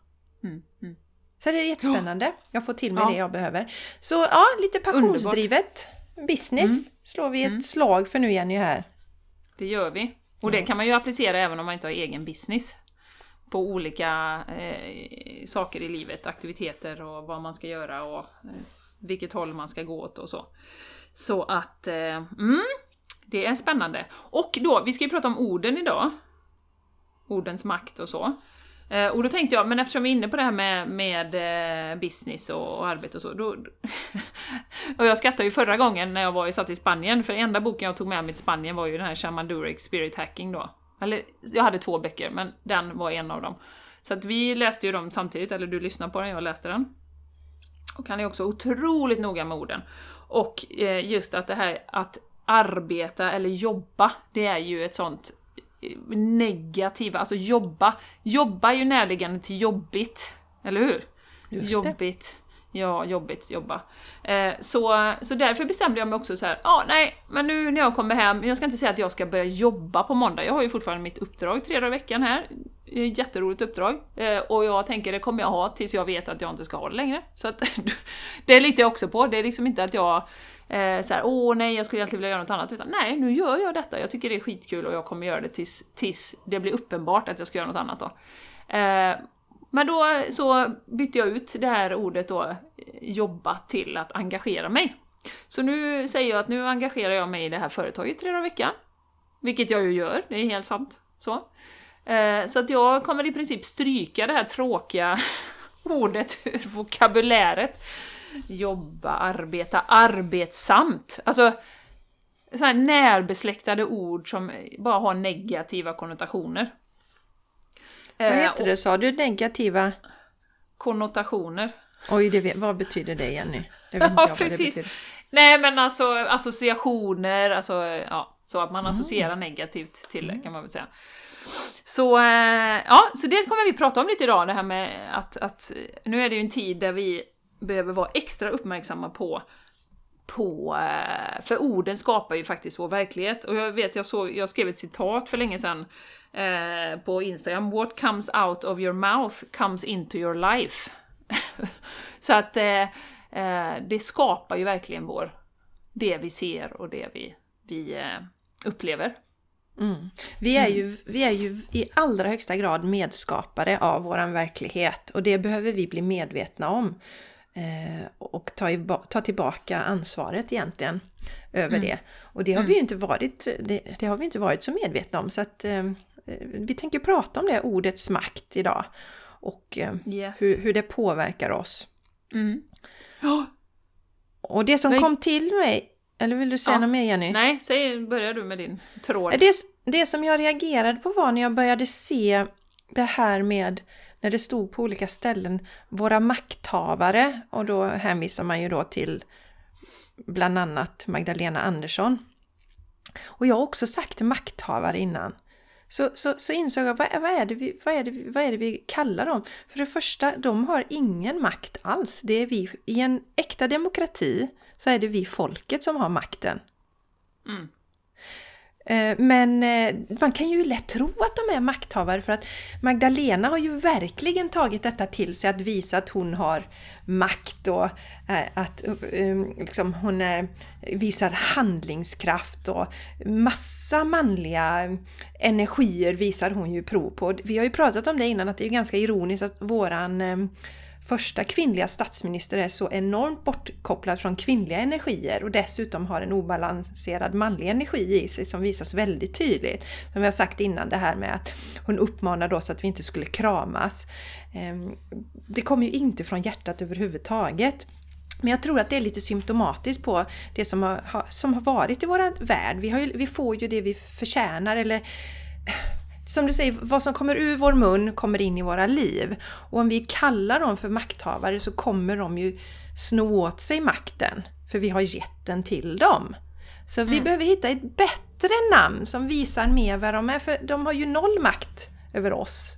Mm. Mm. Så det är jättespännande. Jag får till mig ja. det jag behöver. Så ja, lite passionsdrivet business mm. slår vi ett mm. slag för nu Jenny här. Det gör vi. Och det kan man ju applicera även om man inte har egen business. På olika eh, saker i livet, aktiviteter och vad man ska göra och eh, vilket håll man ska gå åt och så. Så att, eh, mm, det är spännande. Och då, vi ska ju prata om orden idag. Ordens makt och så. Eh, och då tänkte jag, men eftersom vi är inne på det här med, med eh, business och, och, arbete och så, då, och jag skrattade ju förra gången när jag var i, satt i Spanien, för den enda boken jag tog med mig till Spanien var ju den här Shaman Durek Spirit Hacking då. Eller, jag hade två böcker, men den var en av dem. Så att vi läste ju dem samtidigt, eller du lyssnade på den, jag läste den. Och han är också otroligt noga med orden. Och eh, just att det här att arbeta eller jobba, det är ju ett sånt negativa, alltså jobba. Jobba är ju närliggande till jobbigt, eller hur? Just jobbigt. Det. Ja, jobbigt, jobba. Eh, så, så därför bestämde jag mig också så här, ja ah, nej, men nu när jag kommer hem, jag ska inte säga att jag ska börja jobba på måndag, jag har ju fortfarande mitt uppdrag tre dagar i veckan här, jätteroligt uppdrag, eh, och jag tänker det kommer jag ha tills jag vet att jag inte ska ha det längre. Så att, det litar jag också på, det är liksom inte att jag eh, så här, åh nej, jag skulle egentligen vilja göra något annat. Utan nej, nu gör jag detta. Jag tycker det är skitkul och jag kommer göra det tills, tills det blir uppenbart att jag ska göra något annat då. Eh, men då så bytte jag ut det här ordet då, eh, jobba, till att engagera mig. Så nu säger jag att nu engagerar jag mig i det här företaget tre dagar i veckan. Vilket jag ju gör, det är helt sant. Så. Eh, så att jag kommer i princip stryka det här tråkiga ordet ur vokabuläret jobba, arbeta, arbetsamt. Alltså, så här närbesläktade ord som bara har negativa konnotationer. Vad eh, heter det, sa du? Negativa? Konnotationer. Oj, det, vad betyder det Jenny? Det ja, precis. Nej, men alltså associationer, alltså ja, så att man mm. associerar negativt till det kan man väl säga. Så, eh, ja, så det kommer vi prata om lite idag, det här med att, att nu är det ju en tid där vi behöver vara extra uppmärksamma på på, eh, för orden skapar ju faktiskt vår verklighet. Och jag vet, jag, såg, jag skrev ett citat för länge sedan eh, på Instagram. What comes out of your mouth comes into your life. Så att eh, eh, det skapar ju verkligen vår, det vi ser och det vi, vi eh, upplever. Mm. Vi, är ju, vi är ju i allra högsta grad medskapare av våran verklighet och det behöver vi bli medvetna om. Eh, och ta, i, ta tillbaka ansvaret egentligen över mm. det. Och det har vi ju mm. inte varit, det, det, har vi inte varit så medvetna om så att eh, vi tänker prata om det, ordets makt idag. Och eh, yes. hur, hur, det påverkar oss. Mm. Oh. Och det som Nej. kom till mig, eller vill du säga ja. något mer Jenny? Nej, säg, börjar du med din tråd. Det, det som jag reagerade på var när jag började se det här med när det stod på olika ställen våra makthavare och då hänvisar man ju då till bland annat Magdalena Andersson. Och jag har också sagt makthavare innan. Så, så, så insåg jag, vad, vad, är det vi, vad, är det, vad är det vi kallar dem? För det första, de har ingen makt alls. Det är vi, I en äkta demokrati så är det vi folket som har makten. Mm. Eh, men eh, man kan ju lätt tro att de är makthavare för att Magdalena har ju verkligen tagit detta till sig att visa att hon har makt och eh, att um, liksom, hon visar handlingskraft och massa manliga energier visar hon ju prov på. Vi har ju pratat om det innan att det är ganska ironiskt att våran första kvinnliga statsminister är så enormt bortkopplad från kvinnliga energier och dessutom har en obalanserad manlig energi i sig som visas väldigt tydligt. Som vi har sagt innan det här med att hon uppmanade oss att vi inte skulle kramas. Ehm, det kommer ju inte från hjärtat överhuvudtaget. Men jag tror att det är lite symptomatiskt på det som har, som har varit i vår värld. Vi, ju, vi får ju det vi förtjänar eller som du säger, vad som kommer ur vår mun kommer in i våra liv. Och om vi kallar dem för makthavare så kommer de ju sno åt sig makten. för vi har gett den till dem. Så vi Mm. behöver hitta ett bättre namn som visar mer vad de är, för de har ju noll makt över oss.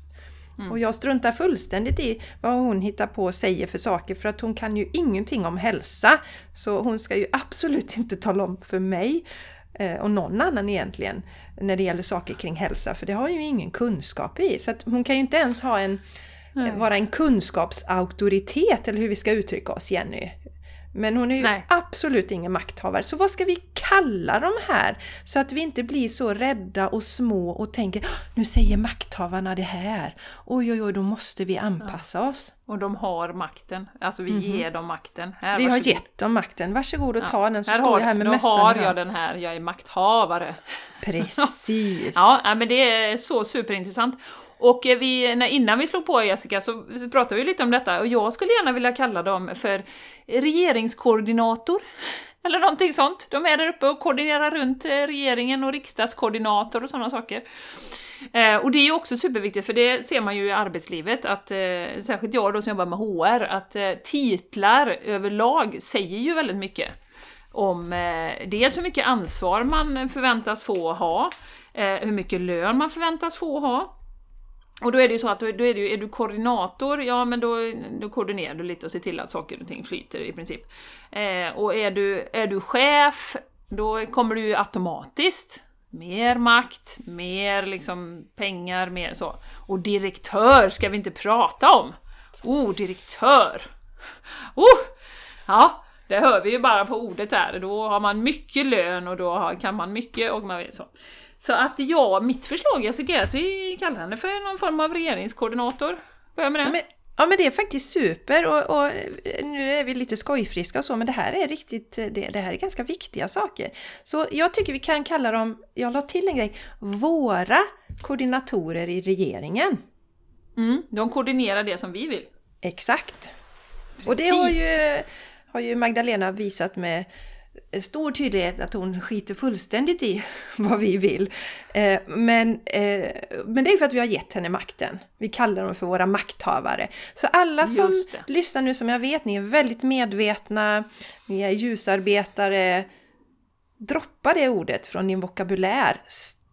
Mm. Och jag struntar fullständigt i vad hon hittar på och säger för saker för att hon kan ju ingenting om hälsa. Så hon ska ju absolut inte tala om för mig eh, och någon annan egentligen när det gäller saker kring hälsa för det har ju ingen kunskap i. Så att hon kan ju inte ens ha en, Nej. vara en kunskapsauktoritet eller hur vi ska uttrycka oss Jenny. Men hon är ju Nej. absolut ingen makthavare. Så vad ska vi kalla de här? Så att vi inte blir så rädda och små och tänker "Åh, nu säger makthavarna det här. Oj, oj, oj, då måste vi anpassa oss. Och de har makten. Alltså vi ger dem makten. Här. Vi har varsågod. gett dem makten. Varsågod och Ja. ta den så Här står har, jag här med nu mössan. har här. jag den här, jag är makthavare. Precis. Ja, men det är så superintressant. Och vi, när, innan vi slog på Jessica så pratade vi lite om detta och jag skulle gärna vilja kalla dem för regeringskoordinator. Eller någonting sånt. De är där uppe och koordinerar runt eh, regeringen och riksdagskoordinator och sådana saker. Eh, och det är ju också superviktigt, för det ser man ju i arbetslivet, att eh, särskilt jag då som jobbar med HR, att eh, titlar överlag säger ju väldigt mycket om eh, dels hur mycket ansvar man förväntas få ha, eh, hur mycket lön man förväntas få ha. Och då är det ju så att då, då är, det ju, är du koordinator, ja men då, då koordinerar du lite och ser till att saker och ting flyter i princip. Eh, och är du, är du chef, då kommer du ju automatiskt mer makt, mer liksom pengar, mer så. Och direktör ska vi inte prata om! Oh, direktör! Oh! Ja, det hör vi ju bara på ordet där. Då har man mycket lön och då kan man mycket och man vet så. Så att ja, mitt förslag Jessica är att vi kallar henne för någon form av regeringskoordinator. Börja med det. Ja, men, ja men det är faktiskt super och, och nu är vi lite skojfriska och så men det här är riktigt, det, det här är ganska viktiga saker. Så jag tycker vi kan kalla dem, jag la till en grej, våra koordinatorer i regeringen. Mm, de koordinerar det som vi vill. Exakt. Och det har Precis. ju, har ju Magdalena visat med stor tydlighet att hon skiter fullständigt i vad vi vill. Eh, Men, eh, men det är för att vi har gett henne makten. Vi kallar dem för våra makthavare. Så alla som lyssnar nu som jag vet, ni är väldigt medvetna, ni är ljusarbetare. Droppa det ordet från din vokabulär.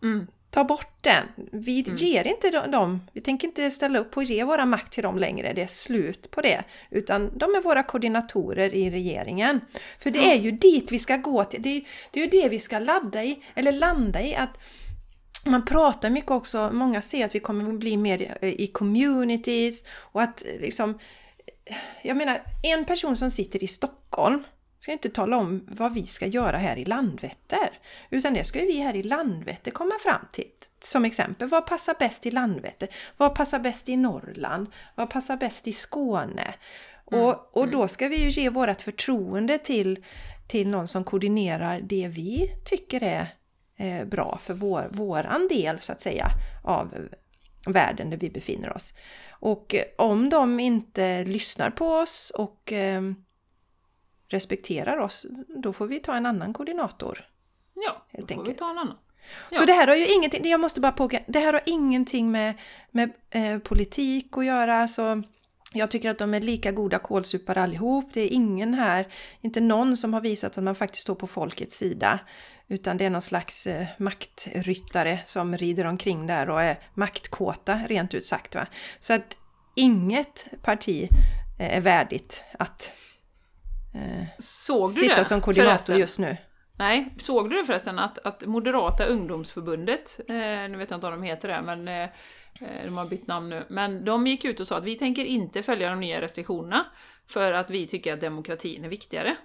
Mm. Ta bort den. Vi ger inte dem- vi tänker inte ställa upp och ge våra makt till dem längre. Det är slut på det. Utan de är våra koordinatorer i regeringen. För det är ju dit vi ska gå till. Det är det, är ju det vi ska ladda i, eller landa i. att man pratar mycket också, många ser att vi kommer att bli mer eh, i communities och att liksom jag menar, en person som sitter i Stockholm ska inte tala om vad vi ska göra här i Landvetter. Utan det ska ju vi här i Landvetter komma fram till. Som exempel, vad passar bäst i Landvetter? Vad passar bäst i Norrland? Vad passar bäst i Skåne? Och, och då ska vi ju ge vårt förtroende till, till någon som koordinerar det vi tycker är eh, bra för vår, våran del så att säga av världen där vi befinner oss. Och om de inte lyssnar på oss och eh, respekterar oss, då får vi ta en annan koordinator. Ja, då får vi enkelt. ta en annan. Så det här har ju ingenting, jag måste bara påpeka, det här har ingenting med, med eh, politik att göra. Så jag tycker att de är lika goda kålsupare allihop. Det är ingen här, inte någon som har visat att man faktiskt står på folkets sida. Utan det är någon slags eh, maktryttare som rider omkring där och är maktkåta, rent ut sagt. Va? Så att inget parti eh, är värdigt att Såg du sitta det som koordinator förresten? just nu. Nej, såg du det förresten att, att Moderata ungdomsförbundet, eh, nu vet jag inte om de heter det, men eh, de har bytt namn nu, men de gick ut och sa att vi tänker inte följa de nya restriktionerna för att vi tycker att demokratin är viktigare.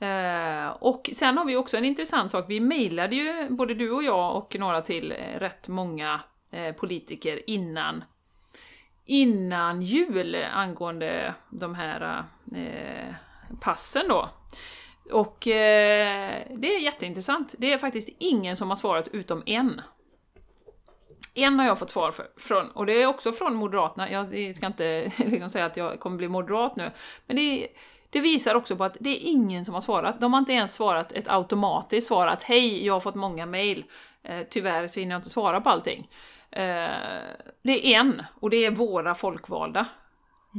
Eh, och sen har vi också en intressant sak, vi mejlade ju, både du och jag och några till, eh, rätt många eh, politiker innan innan jul angående de här eh, passen då. Och eh, det är jätteintressant. Det är faktiskt ingen som har svarat utom en. En har jag fått svar för, från, och det är också från Moderaterna. Jag ska inte liksom säga att jag kommer bli moderat nu, men det, det visar också på att det är ingen som har svarat. De har inte ens svarat ett automatiskt svar att hej, jag har fått många mejl. Eh, tyvärr så hinner jag inte svara på allting. Eh, det är en, och det är våra folkvalda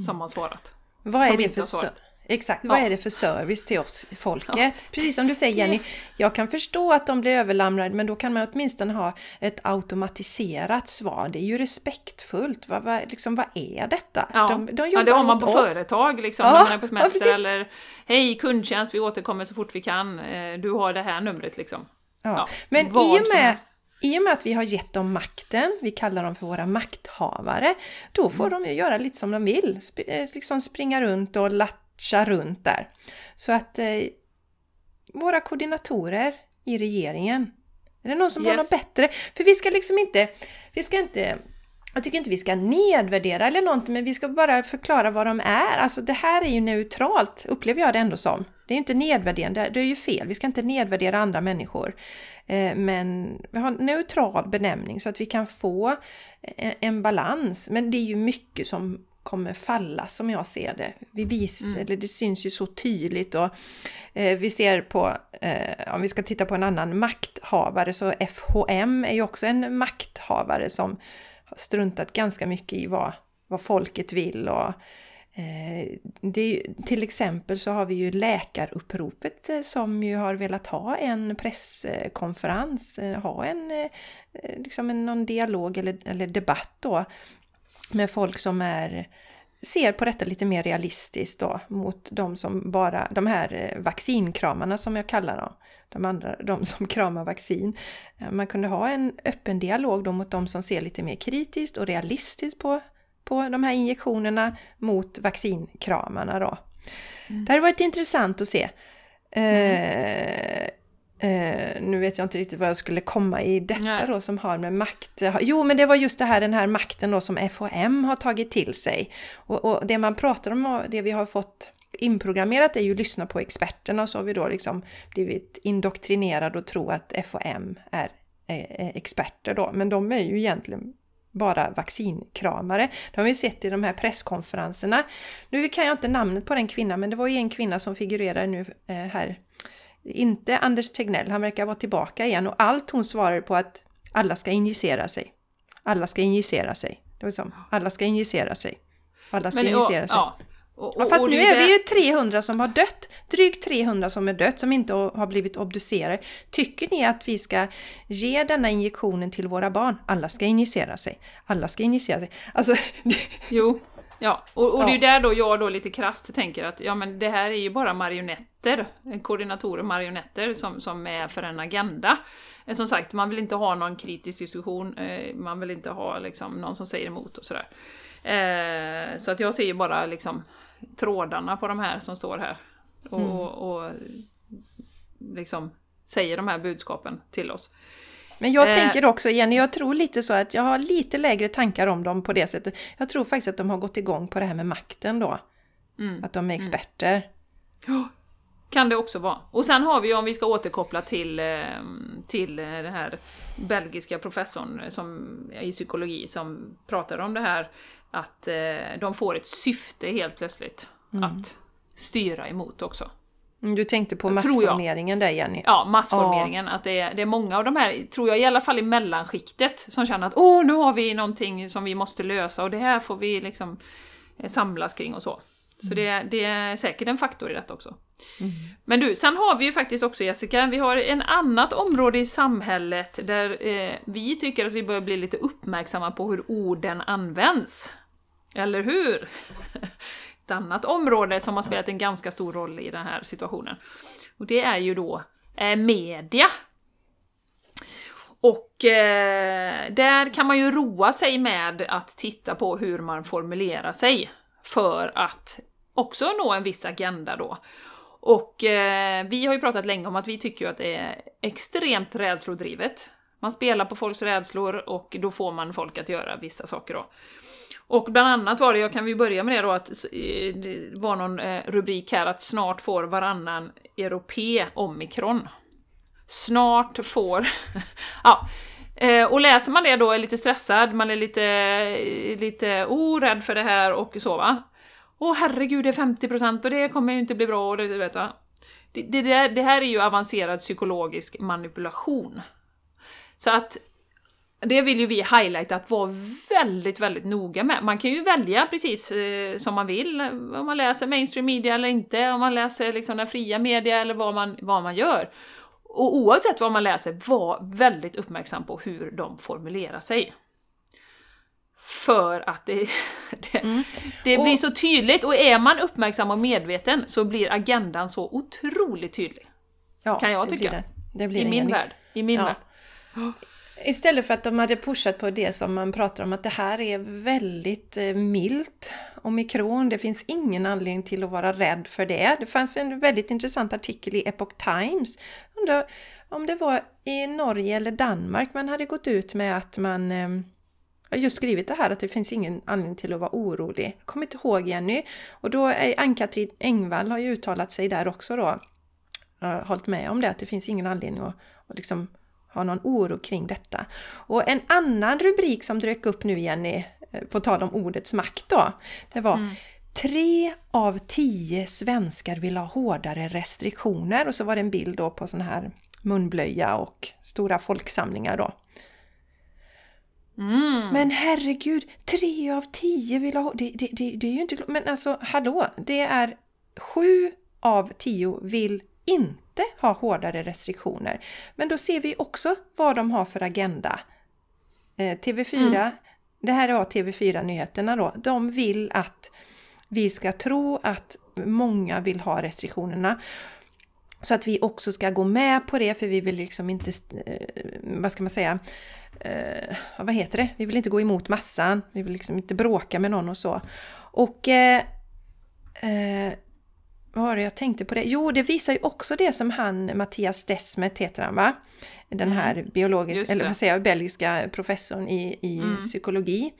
som har svarat. Vad är det för Exakt, vad Ja. är det för service till oss, folket? Precis som du säger Jenny, jag kan förstå att de blir överlamrade men då kan man åtminstone ha ett automatiserat svar. Det är ju respektfullt. Vad, vad, liksom, vad är detta? Ja, De, de ja, det har man på oss. företag liksom, Ja, när man är på ja, semester precis. eller Hej kundtjänst, vi återkommer så fort vi kan. Eh, Du har det här numret liksom. Ja. Ja, Men i och, med. I och med att vi har gett dem makten, vi kallar dem för våra makthavare, då får Mm. de ju göra lite som de vill. Sp- eh, liksom springa runt och latcha runt där. Så att eh, våra koordinatorer i regeringen, är det någon som har Yes. något bättre? För vi ska liksom inte, vi ska inte jag tycker inte vi ska nedvärdera eller någonting, men vi ska bara förklara vad de är. Alltså det här är ju neutralt, upplever jag det ändå som. Det är inte nedvärderande, det är ju fel. Vi ska inte nedvärdera andra människor. Eh, Men vi har en neutral benämning så att vi kan få eh, en balans. Men det är ju mycket som kommer falla som jag ser det. Vi vis, eller det syns ju så tydligt och eh, vi ser på, eh, om vi ska titta på en annan makthavare så FHM är ju också en makthavare som har struntat ganska mycket i vad, vad folket vill och Eh, det till exempel så har vi ju läkaruppropet eh, som ju har velat ha en presskonferens, eh, ha en, liksom en, någon dialog eller, eller debatt då med folk som är ser på detta lite mer realistiskt då mot de som bara, de här vaccinkramarna som jag kallar dem. De andra, de som kramar vaccin. Man kunde ha en öppen dialog då mot de som ser lite mer kritiskt och realistiskt på, på de här injektionerna mot vaccinkramarna då. Det hade varit intressant att se. Eh, eh, nu vet jag inte riktigt vad jag skulle komma i detta Nej. då som har med makt... Jo, men det var just det här, den här makten då som FHM har tagit till sig. Och, och det man pratar om det vi har fått inprogrammerat är ju lyssna på experterna och så har vi då liksom blivit indoktrinerade och tro att FHM är, är, är experter då. Men de är ju egentligen bara vaccinkramare. Det har vi sett i de här presskonferenserna. Nu kan jag inte namnet på den kvinnan, men det var ju en kvinna som figurerar nu eh, här. Inte Anders Tegnell, han verkar vara tillbaka igen och allt hon svarar på att alla ska injicera sig. Alla ska injicera sig. Det var som, alla ska injicera sig. Alla ska Men, injicera och, sig. ja. Och, Ja, och- fast och nu det är vi ju 300 som har dött. Drygt 300 som är dött, som inte har blivit obducerade. Tycker ni att vi ska ge denna injektionen till våra barn? Alla ska injicera sig. Alla ska injicera sig. Alltså, Jo, ja. Och, och det är ju Ja. där då jag då lite krasst tänker att ja men det här är ju bara marionetter, koordinatorer, marionetter som, som är för en agenda. Eh, Som sagt, man vill inte ha någon kritisk diskussion, eh, man vill inte ha liksom någon som säger emot och sådär. Eh, så att jag ser ju bara liksom trådarna på de här som står här. Och, Mm. och liksom säger de här budskapen till oss. Men jag Eh. tänker också, Jenny, jag tror lite så att jag har lite lägre tankar om dem på det sättet. Jag tror faktiskt att de har gått igång på det här med makten då. Mm. Att de är experter. Ja, Kan det också vara. Och sen har vi ju, om vi ska återkoppla till, eh, till eh, den här belgiska professorn som, i psykologi som pratar om det här att eh, de får ett syfte helt plötsligt att styra emot också. Mm, Du tänkte på massformeringen där Jenny. Ja, massformeringen. Att det är, det är många av de här, tror jag i alla fall i mellanskiktet, som känner att åh, nu har vi någonting som vi måste lösa och det här får vi liksom eh, samlas kring och så. Så det, det är säkert en faktor i detta också. Men du, sen har vi ju faktiskt också Jessica, vi har en annat område i samhället där eh, vi tycker att vi börjar bli lite uppmärksamma på hur orden används. Eller hur? Ett annat område som har spelat en ganska stor roll i den här situationen. Och det är ju då eh, media. Och eh, där kan man ju roa sig med att titta på hur man formulerar sig för att också nå en viss agenda då. Och eh, vi har ju pratat länge om att vi tycker ju att det är extremt rädslodrivet. Man spelar på folks rädslor och då får man folk att göra vissa saker då. Och bland annat var det, jag kan vi börja med det då, att det var någon eh, rubrik här att snart får varannan europé omikron. Snart får... ja. Eh, och läser man det då är lite stressad, man är lite, lite oh, för det här och så va. Åh herregud, det är 50% och det kommer ju inte bli bra och det, vet va. Det, det, det här är ju avancerad psykologisk manipulation. Så att det vill ju vi highlighta att vara väldigt, väldigt noga med. Man kan ju välja precis eh, som man vill, om man läser mainstream media eller inte, om man läser liksom den fria media eller vad man, vad man gör. Och oavsett vad man läser, var väldigt uppmärksam på hur de formulerar sig. För att det, det, mm. det blir så tydligt, och är man uppmärksam och medveten så blir agendan så otroligt tydlig. Ja, kan jag tycka. Det blir. Det blir I min värld. I min ja. värld. Istället för att de hade pushat på det som man pratar om att det här är väldigt eh, milt. Omikron, det finns ingen anledning till att vara rädd för det. Det fanns en väldigt intressant artikel i Epoch Times. Undrar om det var i Norge eller Danmark man hade gått ut med att man ehm, just skrivit det här att det finns ingen anledning till att vara orolig. Jag kommer inte ihåg Jenny. Och då är Ann-Katrin Engvall har ju uttalat sig där också då. Hållit med om det, att det finns ingen anledning att, att liksom ha någon oro kring detta. Och en annan rubrik som dök upp nu Jenny, eh, på tal om ordets makt då, det var mm. Tre av tio svenskar vill ha hårdare restriktioner och så var det en bild då på sån här munblöja och stora folksamlingar då. Mm. Men herregud, tre av tio vill ha... Det, det, det, det är ju inte... Men alltså hallå, det är sju av tio vill inte ha hårdare restriktioner. Men då ser vi också vad de har för agenda. Eh, TV4, mm. det här är TV4-nyheterna då, de vill att vi ska tro att många vill ha restriktionerna. Så att vi också ska gå med på det för vi vill liksom inte, eh, vad ska man säga, eh, vad heter det? Vi vill inte gå emot massan, vi vill liksom inte bråka med någon och så. Och eh, eh, vad var det jag tänkte på det? Jo, det visar ju också det som han, Mattias Desmet heter han va? Den här mm, biologiska, eller vad säger jag, belgiska professorn i, i mm. psykologi.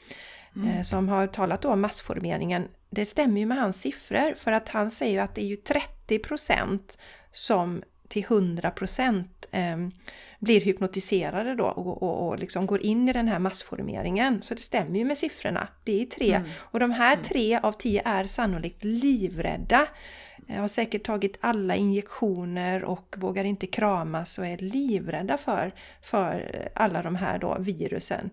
Mm. Eh, som har talat om massformeringen. Det stämmer ju med hans siffror för att han säger att det är ju 30% som till 100 eh, blir hypnotiserade då och, och, och liksom går in i den här massformeringen. Så det stämmer ju med siffrorna. Det är tre. Mm. Och de här mm. tre av tio är sannolikt livrädda. Har säkert tagit alla injektioner och vågar inte kramas och är livrädda för, för alla de här då virusen.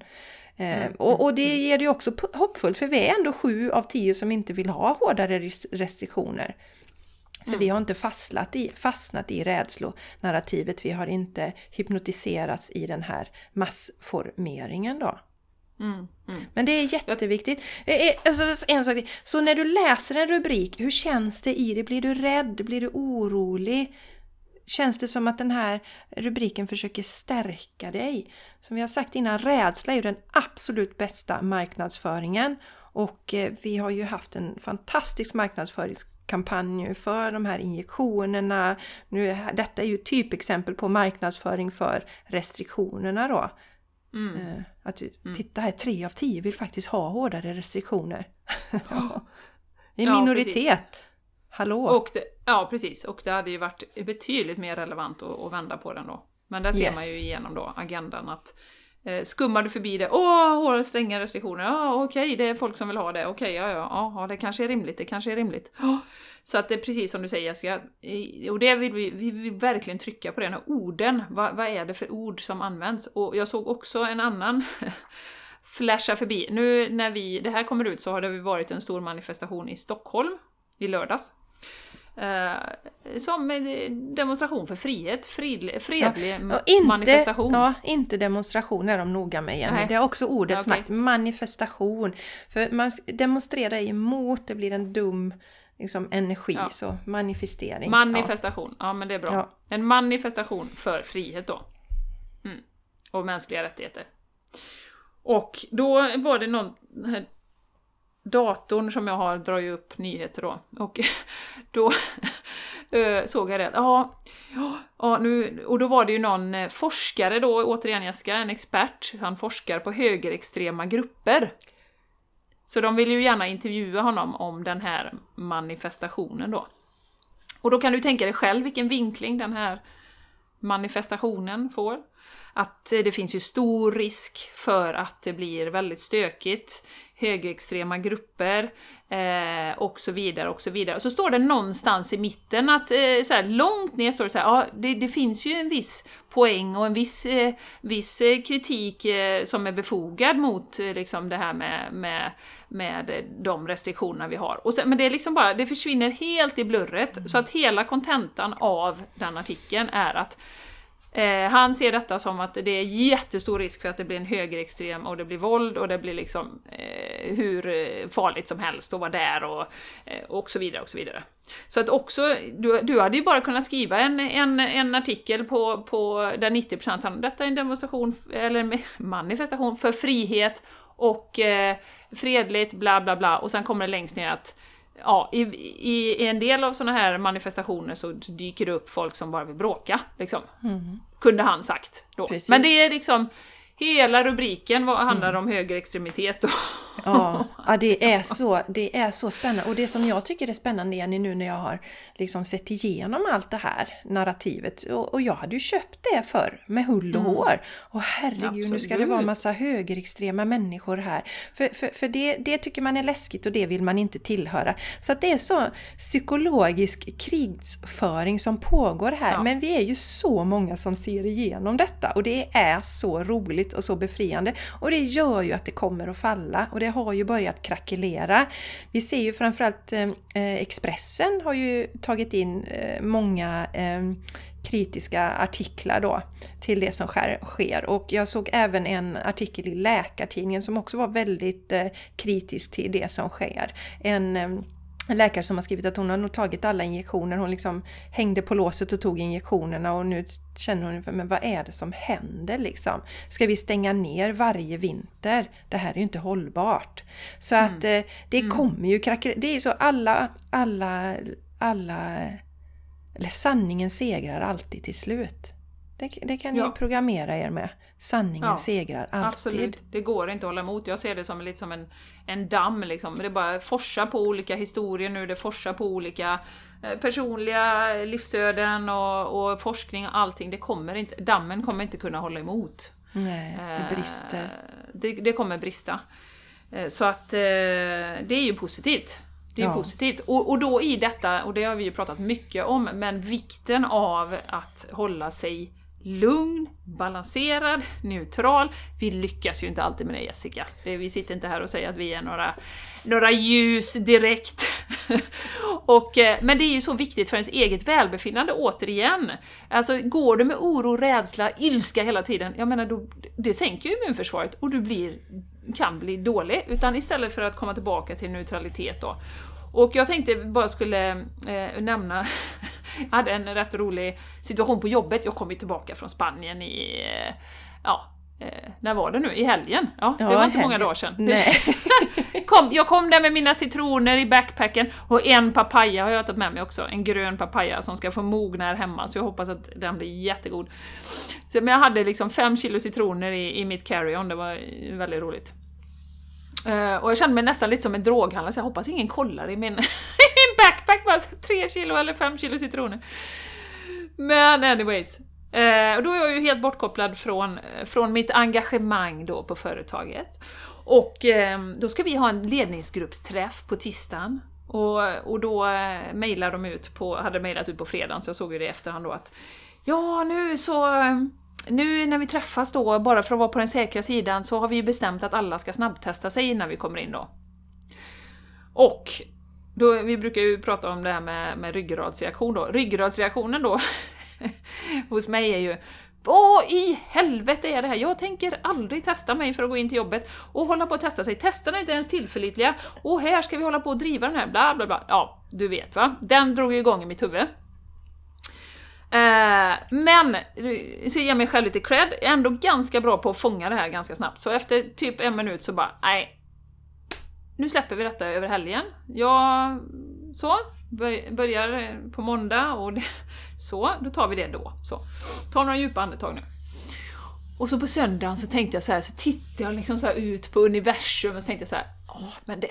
Eh, mm. Och, och, det ger ju också hoppfullt för vi är ändå sju av tio som inte vill ha hårdare restriktioner. För mm. vi har inte fastnat i, fastnat i rädslonarrativet, vi har inte hypnotiserats i den här massformeringen då. Mm, mm. Men det är jätteviktigt. Eh, eh, alltså, en sak till. Så när du läser en rubrik, hur känns det i dig? Blir du rädd? Blir du orolig? Känns det som att den här rubriken försöker stärka dig? Som vi har sagt innan, rädsla är ju den absolut bästa marknadsföringen. Och eh, vi har ju haft en fantastisk marknadsföringskampanj för de här injektionerna. Nu, detta är ju typexempel på marknadsföring för restriktionerna då. Mm. Eh, att mm. titta här, tre av tio vill faktiskt ha hårdare restriktioner. Ja. I minoritet. Ja, Hallå! Och det, ja, precis. Och det hade ju varit betydligt mer relevant att, att vända på den då. Men där ser yes. man ju igenom då agendan att Eh, skummar du förbi det, åh, hårda stränga restriktioner, ja okej, okay, det är folk som vill ha det, okej, okay, ja, ja, ja, det kanske är rimligt, det kanske är rimligt. Oh. Så att det är precis som du säger Jessica, och det vill vi, vi vill verkligen trycka på den här orden, vad, vad är det för ord som används? Och jag såg också en annan flasha förbi. Nu när vi, det här kommer ut så har det varit en stor manifestation i Stockholm i lördags. Eh, som demonstration för frihet, fredlig, fredlig ja, inte, manifestation. Ja, inte demonstration är de noga med igen. Det är också ordets okay. makt, manifestation. För man demonstrerar emot, det blir en dum liksom, energi, ja. så manifestering. Manifestation, ja. ja men det är bra. Ja. En manifestation för frihet då. Mm. Och mänskliga rättigheter. Och då var det någon datorn som jag har drar ju upp nyheter då. Och då eh, såg jag det. Ja, ja, nu, och då var det ju någon eh, forskare då, återigen Jessica, en expert, han forskar på högerextrema grupper. Så de vill ju gärna intervjua honom om den här manifestationen då. Och då kan du tänka dig själv vilken vinkling den här manifestationen får. Att eh, det finns ju stor risk för att det blir väldigt stökigt, högerextrema grupper eh, och så vidare och så vidare. Och så står det någonstans i mitten att, eh, så här, långt ner står det så här, ja, det, det finns ju en viss poäng och en viss, eh, viss eh, kritik eh, som är befogad mot eh, liksom det här med, med, med eh, de restriktionerna vi har. Och sen, men det är liksom bara, det försvinner helt i blurret, så att hela kontentan av den artikeln är att Eh, han ser detta som att det är jättestor risk för att det blir en högerextrem och det blir våld och det blir liksom eh, hur farligt som helst att vara där och, eh, och så vidare och så vidare. Så att också, du, du hade ju bara kunnat skriva en, en, en artikel på, på där 90% handlar om detta är en demonstration, eller en manifestation för frihet och eh, fredligt, bla bla bla, och sen kommer det längst ner att ja, i, i, en del av sådana här manifestationer så dyker det upp folk som bara vill bråka, liksom. Mm. Kunde han sagt då. Precis. Men det är liksom, hela rubriken handlar mm. om högerextremitet och Ja, ja det, är så, det är så spännande. Och det som jag tycker är spännande Jenny nu när jag har liksom sett igenom allt det här narrativet. Och, och jag hade ju köpt det förr med hull och mm. hår. Och herregud, Absolut. nu ska det vara massa högerextrema människor här. För, för, för det, det tycker man är läskigt och det vill man inte tillhöra. Så att det är så psykologisk krigsföring som pågår här. Ja. Men vi är ju så många som ser igenom detta och det är så roligt och så befriande. Och det gör ju att det kommer att falla. Och det har ju börjat krackelera. Vi ser ju framförallt eh, eh, Expressen har ju tagit in eh, många eh, kritiska artiklar då till det som sker. Och jag såg även en artikel i Läkartidningen som också var väldigt eh, kritisk till det som sker. En eh, en läkare som har skrivit att hon har nog tagit alla injektioner. Hon liksom hängde på låset och tog injektionerna och nu känner hon, men vad är det som händer liksom? Ska vi stänga ner varje vinter? Det här är ju inte hållbart. Så mm. att eh, det mm. kommer ju krackelera. Det är så alla, alla, alla, eller sanningen segrar alltid till slut. Det, det kan ja. ni programmera er med. Sanningen ja, segrar alltid. Absolut, det går inte att hålla emot. Jag ser det som lite som en, en damm liksom. Det bara forsar på olika historier nu, det forsar på olika eh, personliga livsöden och, och forskning och allting. Det kommer inte, dammen kommer inte kunna hålla emot. Nej, det eh, brister. Det, det kommer brista. Eh, så att det är ju positivt. Det är ja. positivt. Och, och då i detta, och det har vi ju pratat mycket om, men vikten av att hålla sig lugn, balanserad, neutral. Vi lyckas ju inte alltid med det Jessica. Vi sitter inte här och säger att vi är några, några ljus direkt. och, eh, men det är ju så viktigt för ens eget välbefinnande återigen. Alltså går du med oro, rädsla, ilska hela tiden, jag menar då, det sänker ju immunförsvaret och du blir, kan bli dålig. Utan istället för att komma tillbaka till neutralitet då. Och jag tänkte bara skulle eh, nämna jag hade en rätt rolig situation på jobbet. Jag kom ju tillbaka från Spanien i, eh, ja, eh, när var det nu? I helgen? Ja, det ja, var inte helgen. många dagar sedan. Nej. kom, jag kom där med mina citroner i backpacken och en papaya har jag tagit med mig också. En grön papaya som ska få mogna här hemma, så jag hoppas att den blir jättegod. Så, men jag hade liksom fem kilo citroner i, i mitt carry-on, det var väldigt roligt. Uh, och jag kände mig nästan lite som en droghandlare, så jag hoppas ingen kollar i min, min backpack, bara 3 kilo eller 5 kilo citroner. Men anyways. Uh, och då är jag ju helt bortkopplad från, från mitt engagemang då på företaget. Och uh, då ska vi ha en ledningsgruppsträff på tisdagen. Och, och då eh, mejlade de ut på, hade mejlat ut på fredagen, så jag såg ju det i efterhand då att Ja, nu så nu när vi träffas då, bara för att vara på den säkra sidan, så har vi bestämt att alla ska snabbtesta sig innan vi kommer in då. Och då, vi brukar ju prata om det här med, med ryggradsreaktion då. Ryggradsreaktionen då hos mig är ju vad i helvete är det här? Jag tänker aldrig testa mig för att gå in till jobbet och hålla på att testa sig. Testerna är inte ens tillförlitliga. Och här ska vi hålla på och driva den här, bla bla bla. Ja, du vet va? Den drog ju igång i mitt huvud. Eh, men, så ger jag mig själv lite cred, jag är ändå ganska bra på att fånga det här ganska snabbt. Så efter typ en minut så bara, nej. Nu släpper vi detta över helgen. Jag, så, börjar på måndag och det, så, då tar vi det då. Så. Ta några djupa andetag nu. Och så på söndagen så tänkte jag så här, så tittade jag liksom så ut på universum och så tänkte jag så här, Åh, men det,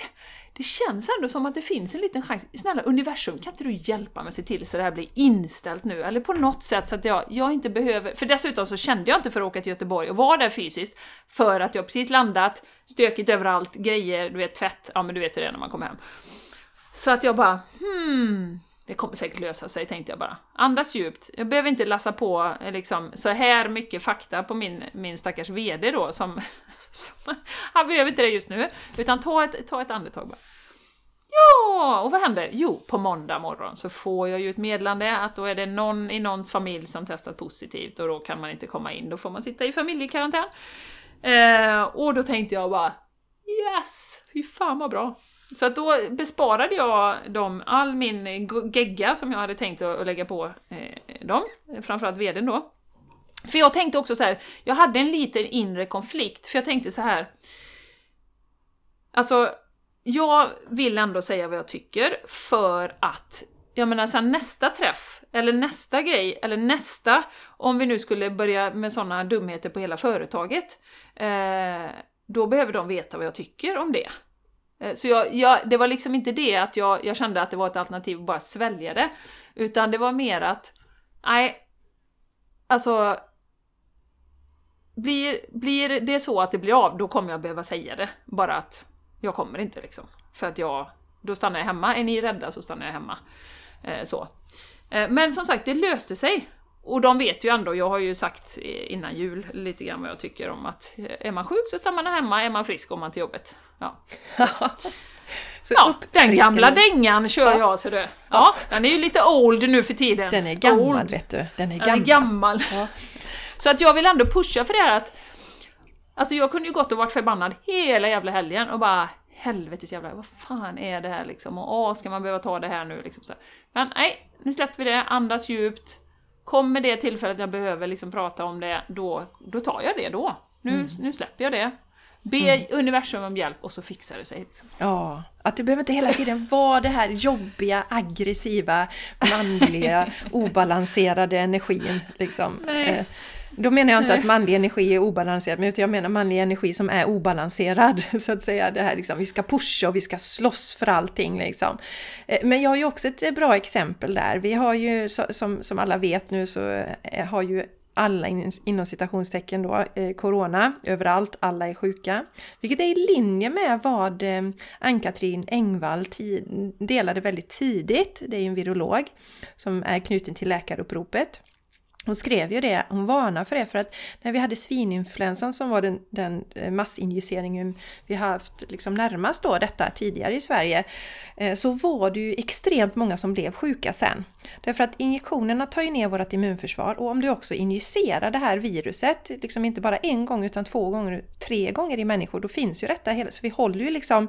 det känns ändå som att det finns en liten chans. Snälla universum, kan inte du hjälpa mig att se till så det här blir inställt nu? Eller på något sätt så att jag, jag inte behöver... För dessutom så kände jag inte för att åka till Göteborg och vara där fysiskt, för att jag precis landat, stökigt överallt, grejer, du vet tvätt, ja men du vet hur det är när man kommer hem. Så att jag bara, hmm, det kommer säkert lösa sig, tänkte jag bara. Andas djupt. Jag behöver inte lassa på eh, liksom, så här mycket fakta på min, min stackars VD då, som, som... Han behöver inte det just nu, utan ta ett, ta ett andetag bara. Ja, och vad händer? Jo, på måndag morgon så får jag ju ett meddelande att då är det någon i någons familj som testat positivt och då kan man inte komma in, då får man sitta i familjekarantän. Eh, och då tänkte jag bara Yes! Fy fan vad bra! Så att då besparade jag dem all min gegga som jag hade tänkt att lägga på eh, dem, framförallt vdn då. För jag tänkte också så här, jag hade en liten inre konflikt, för jag tänkte så här. Alltså, jag vill ändå säga vad jag tycker för att jag menar sen nästa träff, eller nästa grej, eller nästa, om vi nu skulle börja med sådana dumheter på hela företaget, eh, då behöver de veta vad jag tycker om det. Eh, så jag, jag, det var liksom inte det att jag, jag kände att det var ett alternativ att bara svälja det, utan det var mer att, nej, alltså, blir, blir det så att det blir av, då kommer jag behöva säga det. Bara att jag kommer inte liksom. För att jag, då stannar jag hemma. Är ni rädda så stannar jag hemma. Eh, så. Eh, men som sagt, det löste sig. Och de vet ju ändå, jag har ju sagt innan jul lite grann vad jag tycker om att är man sjuk så stannar man hemma, är man frisk går man till jobbet. Ja, så ja den gamla dängan kör ja. jag så det. Ja, den är ju lite old nu för tiden. Den är gammal old. vet du. Den är gammal. Den är gammal. Ja. Så att jag vill ändå pusha för det här att Alltså jag kunde ju gått och varit förbannad hela jävla helgen och bara helvetes jävla, vad fan är det här liksom? Och åh, ska man behöva ta det här nu liksom så. Men nej, nu släpper vi det, andas djupt. Kommer det tillfället jag behöver liksom prata om det, då, då tar jag det då. Nu, mm. nu släpper jag det. Be mm. universum om hjälp och så fixar det sig. Liksom. Ja, att det behöver inte hela tiden vara det här jobbiga, aggressiva, manliga, obalanserade energin. Liksom. Nej. Eh, då menar jag inte att manlig energi är obalanserad, men jag menar manlig energi som är obalanserad. Så att säga, det här liksom, vi ska pusha och vi ska slåss för allting. Liksom. Eh, men jag har ju också ett bra exempel där. Vi har ju, som, som alla vet nu, så eh, har ju alla inom citationstecken då, eh, corona överallt, alla är sjuka. Vilket är i linje med vad Ann-Katrin Engvall delade väldigt tidigt, det är ju en virolog som är knuten till läkaruppropet. Hon skrev ju det, hon varnar för det, för att när vi hade svininfluensan som var den, den eh, massinjiceringen vi haft liksom närmast då detta tidigare i Sverige, eh, så var det ju extremt många som blev sjuka sen. Därför att injektionerna tar ju ner vårt immunförsvar och om du också injicerar det här viruset, liksom inte bara en gång utan två gånger, tre gånger i människor, då finns ju detta hela, så vi håller ju liksom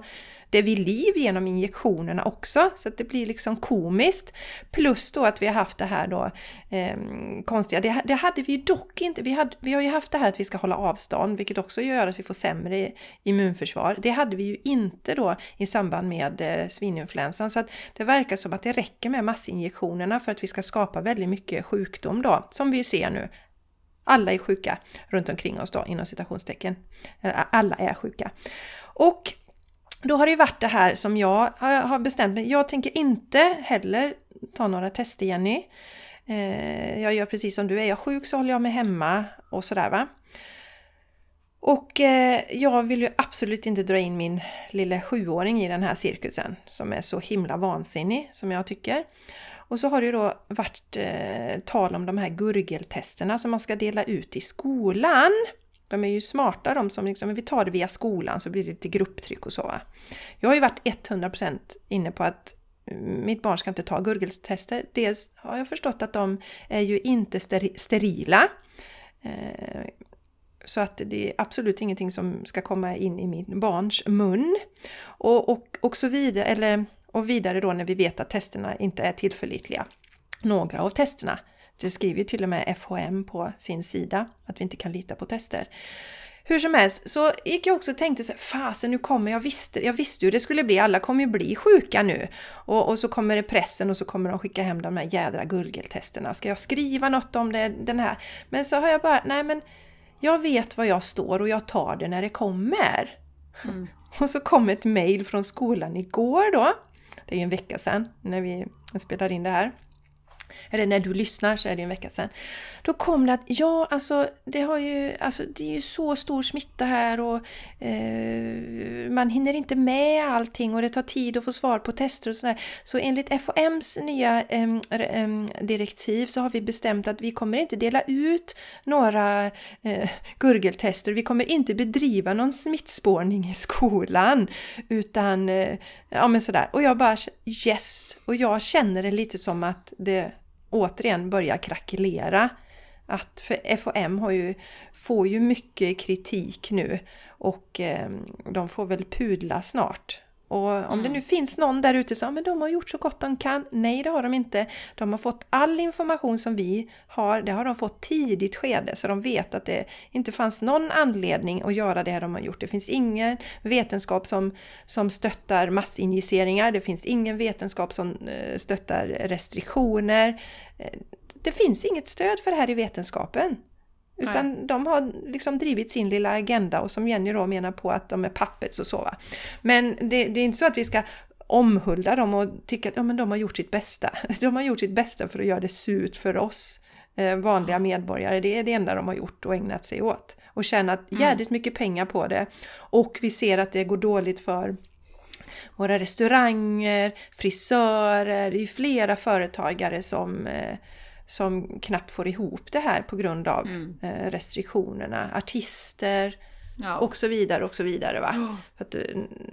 det vid liv genom injektionerna också, så att det blir liksom komiskt. Plus då att vi har haft det här då eh, konstiga, det, det, hade vi ju dock inte, vi, hade, vi har ju haft det här att vi ska hålla avstånd, vilket också gör att vi får sämre immunförsvar. Det hade vi ju inte då i samband med eh, svininfluensan, så att det verkar som att det räcker med massinjektionerna för att vi ska skapa väldigt mycket sjukdom då, som vi ser nu. Alla är sjuka runt omkring oss då, inom citationstecken. Alla är sjuka. Och då har det ju varit det här som jag har bestämt mig. Jag tänker inte heller ta några tester Jenny. Eh, jag gör precis som du, är jag sjuk så håller jag mig hemma och sådär va. Och eh, jag vill ju absolut inte dra in min lilla sjuåring i den här cirkusen som är så himla vansinnig som jag tycker. Och så har det ju då varit eh, tal om de här gurgeltesterna som man ska dela ut i skolan. De är ju smarta de som liksom, vi tar det via skolan så blir det lite grupptryck och så. Va? Jag har ju varit 100% inne på att mm, mitt barn ska inte ta gurgeltester. Dels har jag förstått att de är ju inte sterila. Eh, så att det är absolut ingenting som ska komma in i min barns mun. Och, och, och så vidare, eller, och vidare då när vi vet att testerna inte är tillförlitliga. Några av testerna det skriver ju till och med FHM på sin sida att vi inte kan lita på tester. Hur som helst så gick jag också och tänkte så fasen nu kommer jag visste, jag visste ju det skulle bli, alla kommer ju bli sjuka nu. Och, och så kommer det pressen och så kommer de skicka hem de här jädra gurgeltesterna. Ska jag skriva något om det, den här? Men så har jag bara, nej men jag vet var jag står och jag tar det när det kommer. Mm. Och så kom ett mail från skolan igår då. Det är ju en vecka sedan när vi spelar in det här eller när du lyssnar så är det en vecka sedan. Då kom det att ja, alltså det, har ju, alltså, det är ju så stor smitta här och eh, man hinner inte med allting och det tar tid att få svar på tester och sådär. Så enligt FOMs nya eh, direktiv så har vi bestämt att vi kommer inte dela ut några eh, gurgeltester. Vi kommer inte bedriva någon smittspårning i skolan utan eh, ja men sådär. Och jag bara yes! Och jag känner det lite som att det återigen börjar krackelera. Att för FOM har ju, får ju mycket kritik nu och eh, de får väl pudla snart. Och om mm. det nu finns någon där ute som men de har gjort så gott de kan. Nej, det har de inte. De har fått all information som vi har, det har de fått tidigt skede, så de vet att det inte fanns någon anledning att göra det de har gjort. Det finns ingen vetenskap som, som stöttar massinjiceringar, det finns ingen vetenskap som eh, stöttar restriktioner. Eh, det finns inget stöd för det här i vetenskapen. Utan Nej. de har liksom drivit sin lilla agenda och som Jenny då menar på att de är pappets och så. Va? Men det, det är inte så att vi ska omhulda dem och tycka att ja, men de har gjort sitt bästa. De har gjort sitt bästa för att göra det surt för oss eh, vanliga medborgare. Det är det enda de har gjort och ägnat sig åt. Och tjänat mm. jädrigt mycket pengar på det. Och vi ser att det går dåligt för våra restauranger, frisörer, det är flera företagare som eh, som knappt får ihop det här på grund av mm. Eh, restriktionerna. Artister ja. och så vidare och så vidare. Va? Oh. För att eh,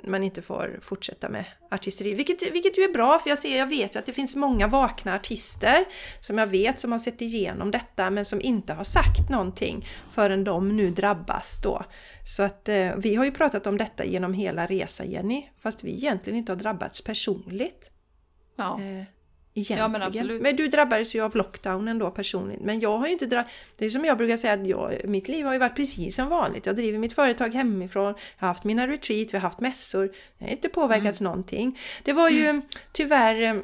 man inte får fortsätta med artisteri. Vilket, vilket ju är bra för jag, ser, jag vet ju att det finns många vakna artister som jag vet som har sett igenom detta men som inte har sagt någonting förrän de nu drabbas då. Så att eh, vi har ju pratat om detta genom hela resan Jenny, fast vi egentligen inte har drabbats personligt. Ja. Eh, Egentligen. Ja, men, absolut. men du drabbades ju av lockdownen då personligen. Men jag har ju inte drabbats... Det är som jag brukar säga att jag, mitt liv har ju varit precis som vanligt. Jag driver mitt företag hemifrån, jag har haft mina retreat, vi har haft mässor. Jag har inte påverkats mm. någonting. Det var ju mm. tyvärr eh,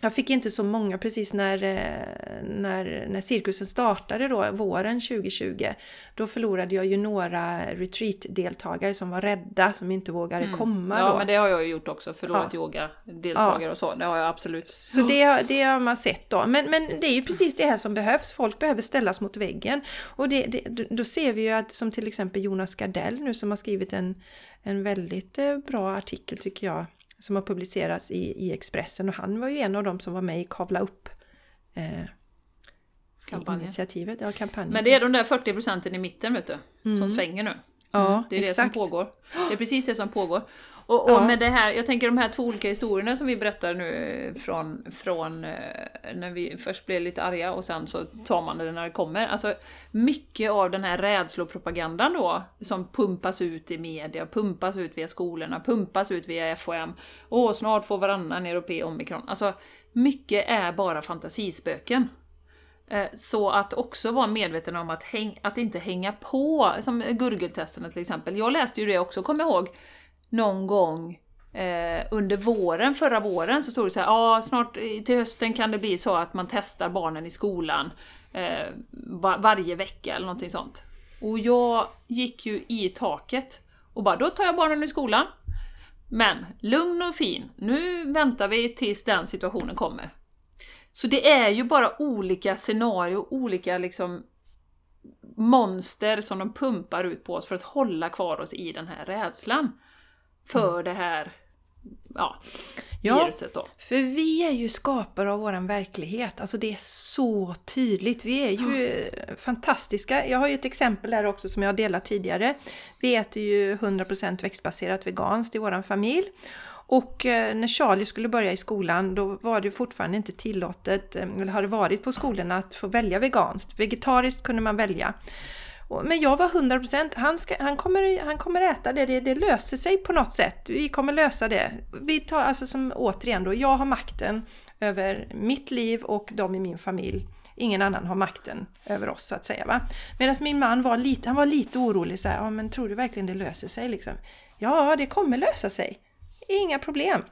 jag fick inte så många precis när, eh, när, när cirkusen startade då, våren 2020. Då förlorade jag ju några retreat-deltagare som var rädda, som inte vågade mm. komma. Ja, då. men det har jag ju gjort också, förlorat ja. yoga-deltagare ja. och så. Det har jag absolut. Så det, det har man sett då. Men, men det är ju precis det här som behövs. Folk behöver ställas mot väggen. Och det, det, då ser vi ju att, som till exempel Jonas Gardell nu som har skrivit en, en väldigt eh, bra artikel tycker jag som har publicerats i, i Expressen och han var ju en av dem som var med i Kavla upp eh, kampanjen. initiativet. Ja, kampanjen. Men det är de där 40 procenten i mitten vet du, mm. som svänger nu. Ja, mm. Det är exakt. det som pågår. Det är precis det som pågår. Och, och ja. med det här, jag tänker de här två olika historierna som vi berättar nu från, från eh, när vi först blev lite arga och sen så tar man det när det kommer. Alltså mycket av den här rädslopropagandan då som pumpas ut i media, pumpas ut via skolorna, pumpas ut via FOM. Åh, snart får varannan europé omikron. Alltså mycket är bara fantasispöken. Eh, så att också vara medveten om att, häng, att inte hänga på, som gurgeltesterna till exempel. Jag läste ju det också, kom ihåg, någon gång eh, under våren, förra våren, så stod det så här, ja snart eh, till hösten kan det bli så att man testar barnen i skolan eh, var, varje vecka eller någonting sånt. Och jag gick ju i taket och bara, då tar jag barnen i skolan. Men lugn och fin, nu väntar vi tills den situationen kommer. Så det är ju bara olika scenarier, olika liksom monster som de pumpar ut på oss för att hålla kvar oss i den här rädslan för mm. det här ja, ja, viruset då. för vi är ju skapare av våran verklighet. Alltså det är så tydligt. Vi är ju ja. fantastiska. Jag har ju ett exempel där också som jag har delat tidigare. Vi äter ju 100% växtbaserat veganskt i våran familj. Och eh, när Charlie skulle börja i skolan då var det fortfarande inte tillåtet, eh, eller har det varit på skolorna, att få välja veganskt. Vegetariskt kunde man välja. Men jag var 100% han, ska, han, kommer, han kommer äta det, det, det löser sig på något sätt. Vi kommer lösa det. Vi tar, alltså som återigen då, jag har makten över mitt liv och de i min familj. Ingen annan har makten över oss så att säga. Va? Medan min man var lite, han var lite orolig så här, ja men tror du verkligen det löser sig liksom? Ja, det kommer lösa sig. Inga problem.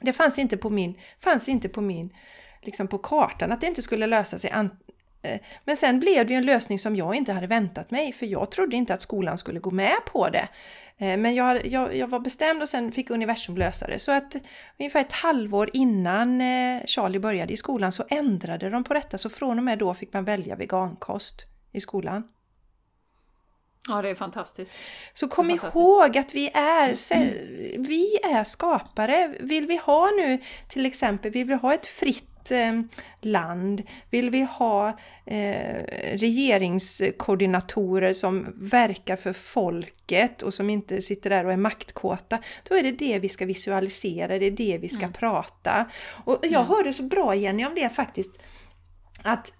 Det fanns inte på min, fanns inte på min, liksom på kartan att det inte skulle lösa sig men sen blev det ju en lösning som jag inte hade väntat mig, för jag trodde inte att skolan skulle gå med på det. Eh, men jag, jag, jag var bestämd och sen fick universum lösa det. Så att ungefär ett halvår innan eh, Charlie började i skolan så ändrade de på detta, så från och med då fick man välja vegankost i skolan. Ja, det är fantastiskt. Så kom ihåg att vi är, vi är skapare. Vill vi ha nu till exempel, vill vi ha ett fritt eh, land? Vill vi ha eh, regeringskoordinatorer som verkar för folket och som inte sitter där och är maktkåta? Då är det det vi ska visualisera, det är det vi ska mm. prata. Och jag mm. hörde så bra Jenny om det faktiskt, att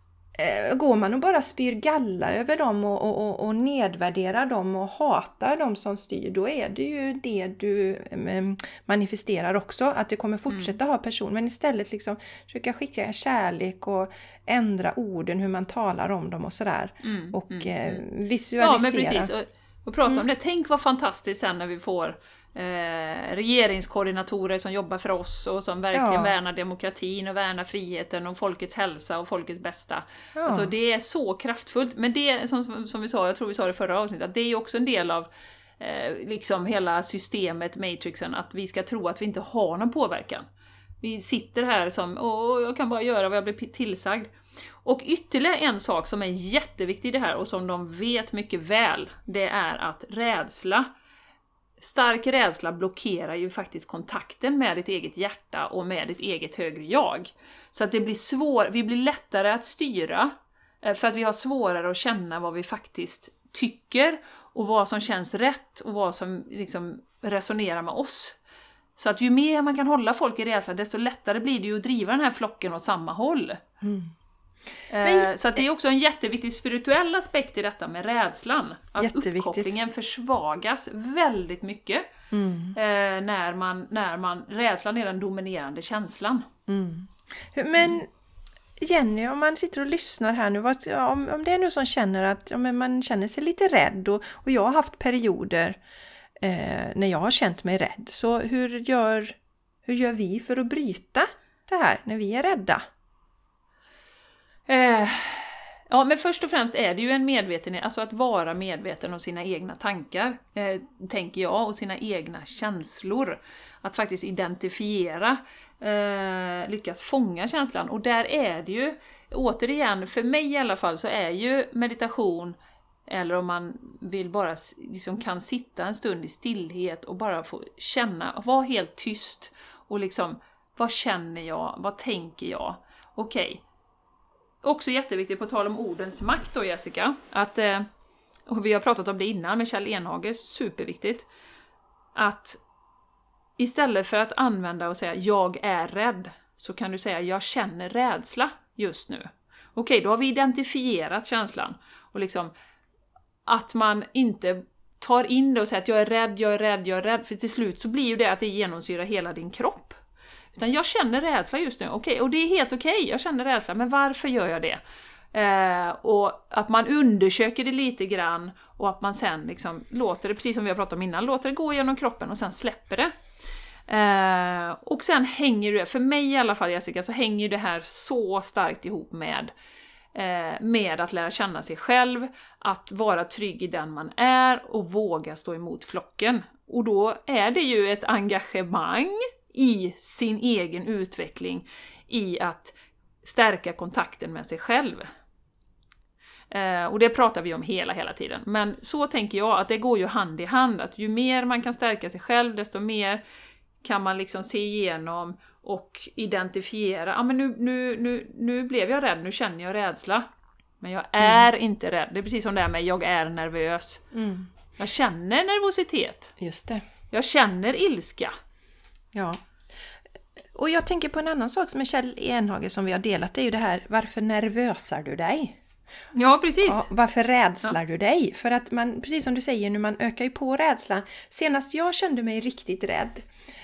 går man och bara spyr galla över dem och, och, och, nedvärderar dem och hatar dem som styr, då är det ju det du mm, manifesterar också, att det kommer fortsätta mm. ha person. Men istället liksom försöka skicka kärlek och ändra orden, hur man talar om dem och sådär. Mm, och mm, eh, visualisera. Ja, men precis. Och, och prata om mm. det. Tänk vad fantastiskt sen när vi får eh, regeringskoordinatorer som jobbar för oss och som verkligen ja. värnar demokratin och värnar friheten och folkets hälsa och folkets bästa. Ja. Alltså det är så kraftfullt. Men det, som, som vi sa, jag tror vi sa det förra avsnittet, att det är också en del av eh, liksom hela systemet, matrixen, att vi ska tro att vi inte har någon påverkan. Vi sitter här som åh, jag kan bara göra vad jag blir tillsagd. Och ytterligare en sak som är jätteviktig i det här och som de vet mycket väl, det är att rädsla Stark rädsla blockerar ju faktiskt kontakten med ditt eget hjärta och med ditt eget högre jag. Så att det blir svår, vi blir lättare att styra eh, för att vi har svårare att känna vad vi faktiskt tycker och vad som känns rätt och vad som liksom resonerar med oss. Så att ju mer man kan hålla folk i rädsla, desto lättare blir det ju att driva den här flocken åt samma håll. Mm. Men, eh, så det är också en jätteviktig spirituell aspekt i detta med rädslan. Att uppkopplingen försvagas väldigt mycket mm. Eh, när, man, när man... Rädslan är den dominerande känslan. Mm. Men Jenny, om man sitter och lyssnar här nu, vad, om, om det är nu som känner att ja, man känner sig lite rädd och, och jag har haft perioder eh, när jag har känt mig rädd. Så hur gör, hur gör vi för att bryta det här när vi är rädda? Eh, ja, men först och främst är det ju en medvetenhet, alltså att vara medveten om sina egna tankar, eh, tänker jag, och sina egna känslor. Att faktiskt identifiera, eh, lyckas fånga känslan. Och där är det ju, återigen, för mig i alla fall, så är ju meditation eller om man vill bara liksom kan sitta en stund i stillhet och bara få känna, vara helt tyst och liksom, vad känner jag, vad tänker jag? Okej, okay Också jätteviktigt, på tal om ordens makt då Jessica, att, eh, och vi har pratat om det innan med Kjell Enhage, superviktigt, att istället för att använda och säga ”jag är rädd” så kan du säga ”jag känner rädsla just nu”. Okej, då har vi identifierat känslan. Och liksom att man inte tar in det och säger att jag är rädd, jag är rädd, jag är rädd, för till slut så blir ju det att det genomsyrar hela din kropp. Utan jag känner rädsla just nu, okay, och det är helt okej, okay, jag känner rädsla, men varför gör jag det? Eh, och att man undersöker det lite grann och att man sen liksom låter det, precis som vi har pratat om innan, låter det gå genom kroppen och sen släpper det. Eh, och sen hänger det, för mig i alla fall Jessica, så hänger det här så starkt ihop med eh, med att lära känna sig själv, att vara trygg i den man är och våga stå emot flocken. Och då är det ju ett engagemang i sin egen utveckling, i att stärka kontakten med sig själv. Eh, och det pratar vi om hela, hela tiden. Men så tänker jag att det går ju hand i hand, att ju mer man kan stärka sig själv, desto mer kan man liksom se igenom och identifiera, ja ah, men nu, nu, nu, nu blev jag rädd, nu känner jag rädsla. Men jag mm. är mm. inte rädd. Det är precis som det här med jag är nervös. Mm. Jag känner nervositet. Just det. Jag känner ilska. Ja. Och jag tänker på en annan sak som är Kjell Enhage som vi har delat, det är ju det här varför nervösar du dig? Ja, precis. Ja, varför rädslar ja. du dig? För att man, precis som du säger nu, man ökar ju på rädslan. Senast jag kände mig riktigt rädd,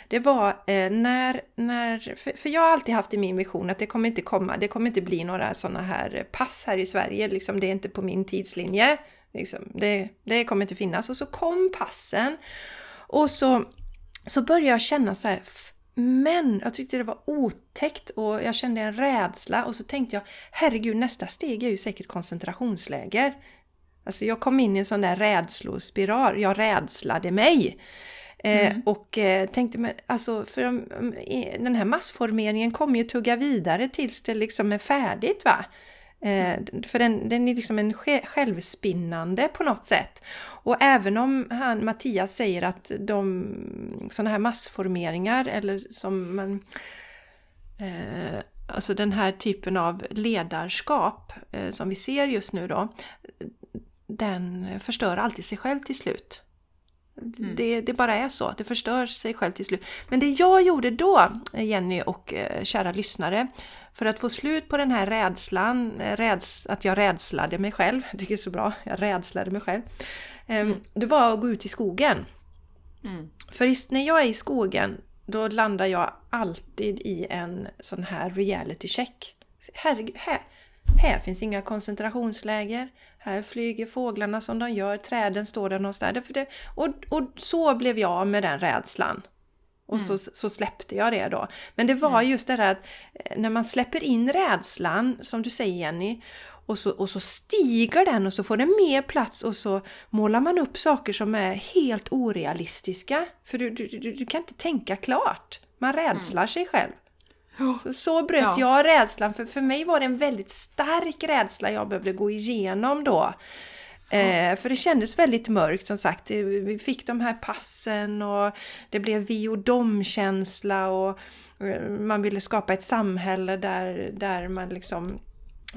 det var eh, när, när för, för, jag har alltid haft i min vision att det kommer inte komma, det kommer inte bli några sådana här pass här i Sverige, liksom, det är inte på min tidslinje. Liksom, det, det kommer inte finnas. Och så kom passen. Och så, så började jag känna så här, Men jag tyckte det var otäckt och jag kände en rädsla och så tänkte jag herregud nästa steg är ju säkert koncentrationsläger. Alltså jag kom in i en sån där rädslospiral, jag rädslade mig. Eh, mm. och eh, tänkte, men alltså för de, den här massformeringen kommer ju tugga vidare tills det liksom är färdigt va. Eh, för den, den är liksom en självspinnande på något sätt. Och även om han, Mattias säger att de sådana här massformeringar eller som man eh, Alltså den här typen av ledarskap eh, som vi ser just nu då Den förstör alltid sig själv till slut. Mm. Det, det, bara är så, det förstör sig själv till slut. Men det jag gjorde då, Jenny och eh, kära lyssnare, för att få slut på den här rädslan, eh, räds, att jag rädslade mig själv, jag tycker det är så bra, jag rädslade mig själv. Eh, mm. Det var att gå ut i skogen. Mm. För när jag är i skogen, då landar jag alltid i en sån här reality check. Herregud, här, här finns inga koncentrationsläger. Här flyger fåglarna som de gör, träden står där någonstans. För det, och, och så blev jag med den rädslan. Och mm. så, så släppte jag det då. Men det var mm. just det där att eh, när man släpper in rädslan, som du säger Jenny, och så, och så stiger den och så får den mer plats och så målar man upp saker som är helt orealistiska. För du, du, du, du kan inte tänka klart. Man rädslar mm. sig själv. Så, så bröt ja. jag rädslan, för för mig var det en väldigt stark rädsla jag behövde gå igenom då. Eh, för det kändes väldigt mörkt som sagt. Vi fick de här passen och det blev vi och dom-känsla och eh, man ville skapa ett samhälle där, där man liksom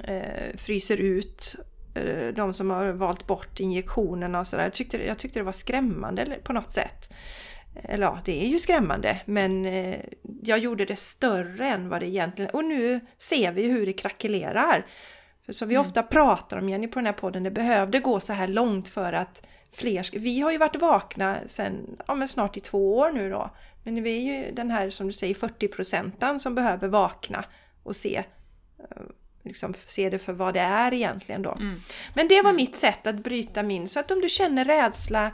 eh, fryser ut eh, de som har valt bort injektionerna och sådär. Jag tyckte, jag tyckte det var skrämmande på något sätt. Eller ja, det är ju skrämmande men eh, jag gjorde det större än vad det egentligen Och nu ser vi hur det krackelerar. För som vi mm. ofta pratar om Jenny på den här podden, det behövde gå så här långt för att fler. Vi har ju varit vakna sen, ja men snart i två år nu då. Men vi är ju den här som du säger 40 procenten som behöver vakna och se eh, liksom se det för vad det är egentligen då. Mm. Men det var mm. mitt sätt att bryta min, så att om du känner rädsla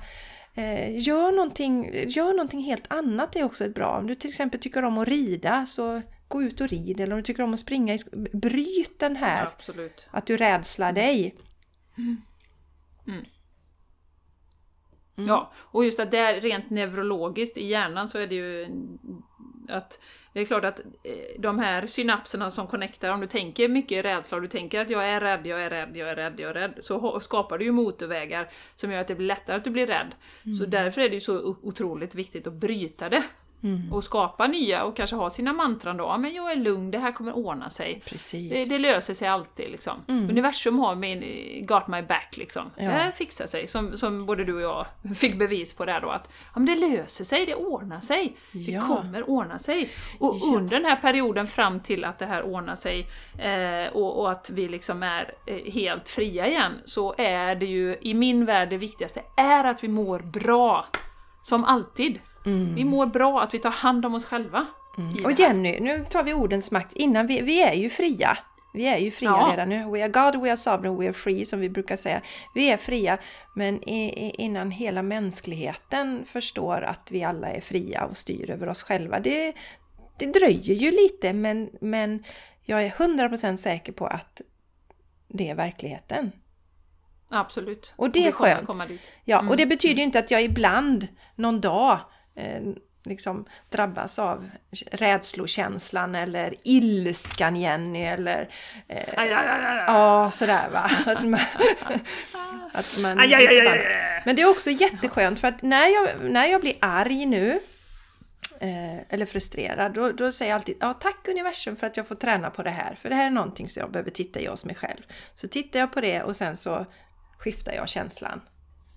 Eh, gör, någonting, gör någonting helt annat är också ett bra. Om du till exempel tycker om att rida så gå ut och rid. Eller om du tycker om att springa, i, bryt den här. Ja, att du rädslar dig. Mm. Mm. Mm. Ja, och just att det är rent neurologiskt i hjärnan så är det ju att det är klart att eh, de här synapserna som connectar, om du tänker mycket rädsla och du tänker att jag är rädd, jag är rädd, jag är rädd, jag är rädd, så skapar du ju motorvägar som gör att det blir lättare att du blir rädd. Mm. Så därför är det ju så otroligt viktigt att bryta det. Mm. Och skapa nya och kanske ha sina mantran då. Ja, men jag är lugn, det här kommer ordna sig. Det, det, löser sig alltid liksom. Mm. Universum har min, got my back liksom. Ja. Det här fixar sig. Som, som både du och jag fick bevis på där då att ja, det löser sig, det ordnar sig. Ja. Det kommer ordna sig. Och ja. under den här perioden fram till att det här ordnar sig eh, och, och, att vi liksom är eh, helt fria igen så är det ju i min värld det viktigaste är att vi mår bra. Som alltid. Mm. Vi mår bra, att vi tar hand om oss själva. Mm. Och Jenny, nu tar vi ordens makt. Innan vi, vi är ju fria. Vi är ju fria ja. redan nu. We are God, we are sovereign, we are free som vi brukar säga. Vi är fria, men innan hela mänskligheten förstår att vi alla är fria och styr över oss själva. Det, det dröjer ju lite, men, men jag är 100% säker på att det är verkligheten. Absolut. Och det är skönt. Ja, mm. och det betyder ju inte att jag ibland, någon dag, eh, liksom drabbas av rädslokänslan eller ilskan Jenny eller eh, aj, aj, aj, ja, sådär va. Att man, att man, Men det är också jätteskönt för att när jag, när jag blir arg nu eh, eller frustrerad, då, då säger jag alltid ja, tack universum för att jag får träna på det här. För det här är någonting som jag behöver titta i hos mig själv. Så tittar jag på det och sen så skiftar jag känslan.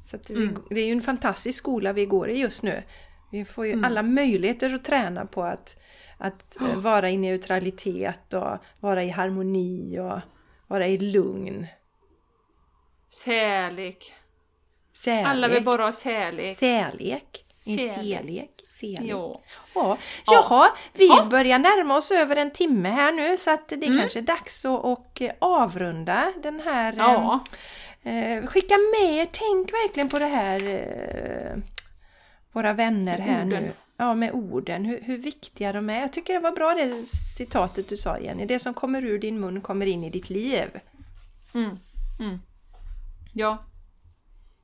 Så vi, mm. Det är ju en fantastisk skola vi går i just nu. Vi får ju mm. alla möjligheter att träna på att, att oh. vara i neutralitet och vara i harmoni och vara i lugn. Kärlek. Kärlek. Alla vill bara ha kärlek. Kärlek. En kärlek. Ja. Ja. Jaha, vi ja. börjar närma oss över en timme här nu så att det mm. kanske är dags att och avrunda den här ja. Eh, skicka med er, tänk verkligen på det här eh, våra vänner här nu. ja, med orden, hur, hur viktiga de är. Jag tycker det var bra det citatet du sa Jenny. Det som kommer ur din mun kommer in i ditt liv. Mm. Mm. Ja.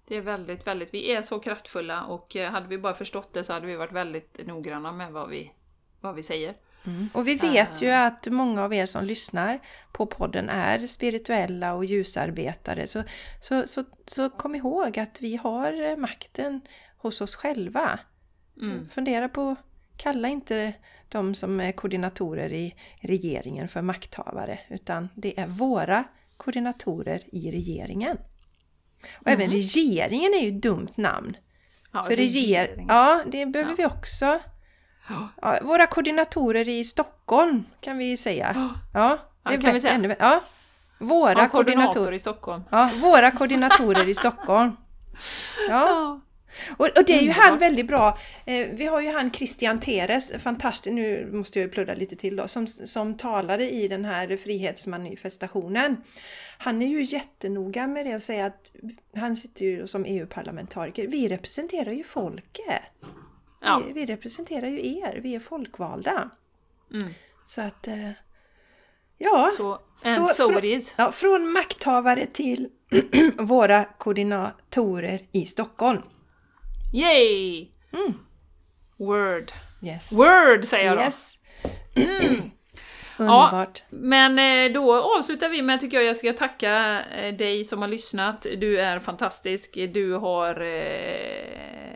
Det är väldigt, väldigt, vi är så kraftfulla och eh, hade vi bara förstått det så hade vi varit väldigt noggranna med vad vi, vad vi säger. Mm. Och vi vet ju att många av er som lyssnar på podden är spirituella och ljusarbetare. Så, så, så, så kom ihåg att vi har makten hos oss själva. Mm. Fundera på, kalla inte de som är koordinatorer i regeringen för makthavare, utan det är våra koordinatorer i regeringen. Och även regeringen är ju ett dumt namn. Ja, För reger ja, det behöver Ja. vi också. Ja. Ja, våra koordinatorer i Stockholm kan vi säga. Ja. Ja, Ja, det är kan vi säga. ännu. Ja, våra Ja, koordinator koordinatorer. i Stockholm. Ja, våra koordinatorer i Stockholm. Ja, och, och det är ju han väldigt bra. Eh, vi har ju han Christian Teres, fantastiskt, nu måste jag pludda lite till då, som, som talade i den här frihetsmanifestationen. Han är ju jättenoga med det och säga att han sitter ju som EU-parlamentariker. Vi representerar ju folket. Ja. Vi, vi representerar ju er, vi är folkvalda. Mm. Så att, eh, ja. Så, so frå- it is. ja. Från makthavare till våra koordinatorer i Stockholm. Yay! Mm. Word. Yes. Word säger jag då. Yes. Mm. Underbart. Men eh, då avslutar vi med, tycker jag, jag ska tacka eh, dig som har lyssnat. Du är fantastisk. Du har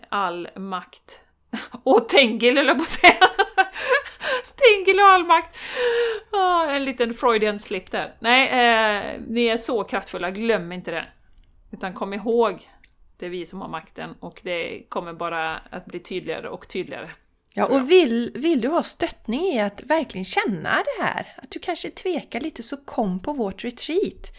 all makt. Och Tengil höll jag på att säga. Tengil har all makt. Ah, en liten Freudian slip där. Nej, eh, ni är så kraftfulla, glöm inte det. Utan kom ihåg, det är vi som har makten och det kommer bara att bli tydligare och tydligare. Ja, och vill, vill du ha stöttning i att verkligen känna det här, att du kanske tvekar lite, så kom på vårt retreat.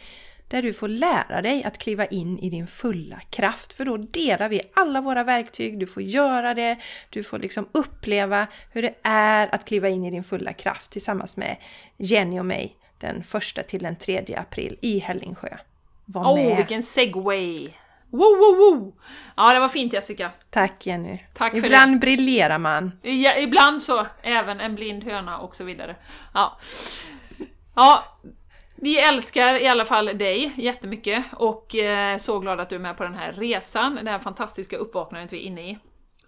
Där du får lära dig att kliva in i din fulla kraft. För då delar vi alla våra verktyg, du får göra det, du får liksom uppleva hur det är att kliva in i din fulla kraft tillsammans med Jenny och mig den första till den 3 april i Hällingsjö. Var Åh, med! vilken segway! Woo, woo, woo! Ja, det var fint Jessica. Tack Jenny! Tack för Ibland briljerar man. Ja, ibland så, även en blind höna och så vidare. Ja. ja, vi älskar i alla fall dig jättemycket och eh, så glad att du är med på den här resan, det här fantastiska uppvaknandet vi är inne i.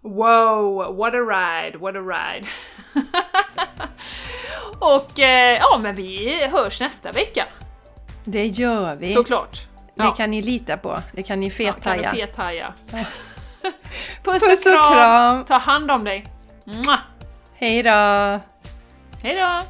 Wow, what a ride, what a ride! och eh, ja, men vi hörs nästa vecka, Det gör vi! såklart. Det Ja. kan ni lita på. Det kan ni Ja, kan fethaja. fethaja. Puss, Puss och och kram! kram! Ta hand om dig! Mwah. Hej då! Hej då!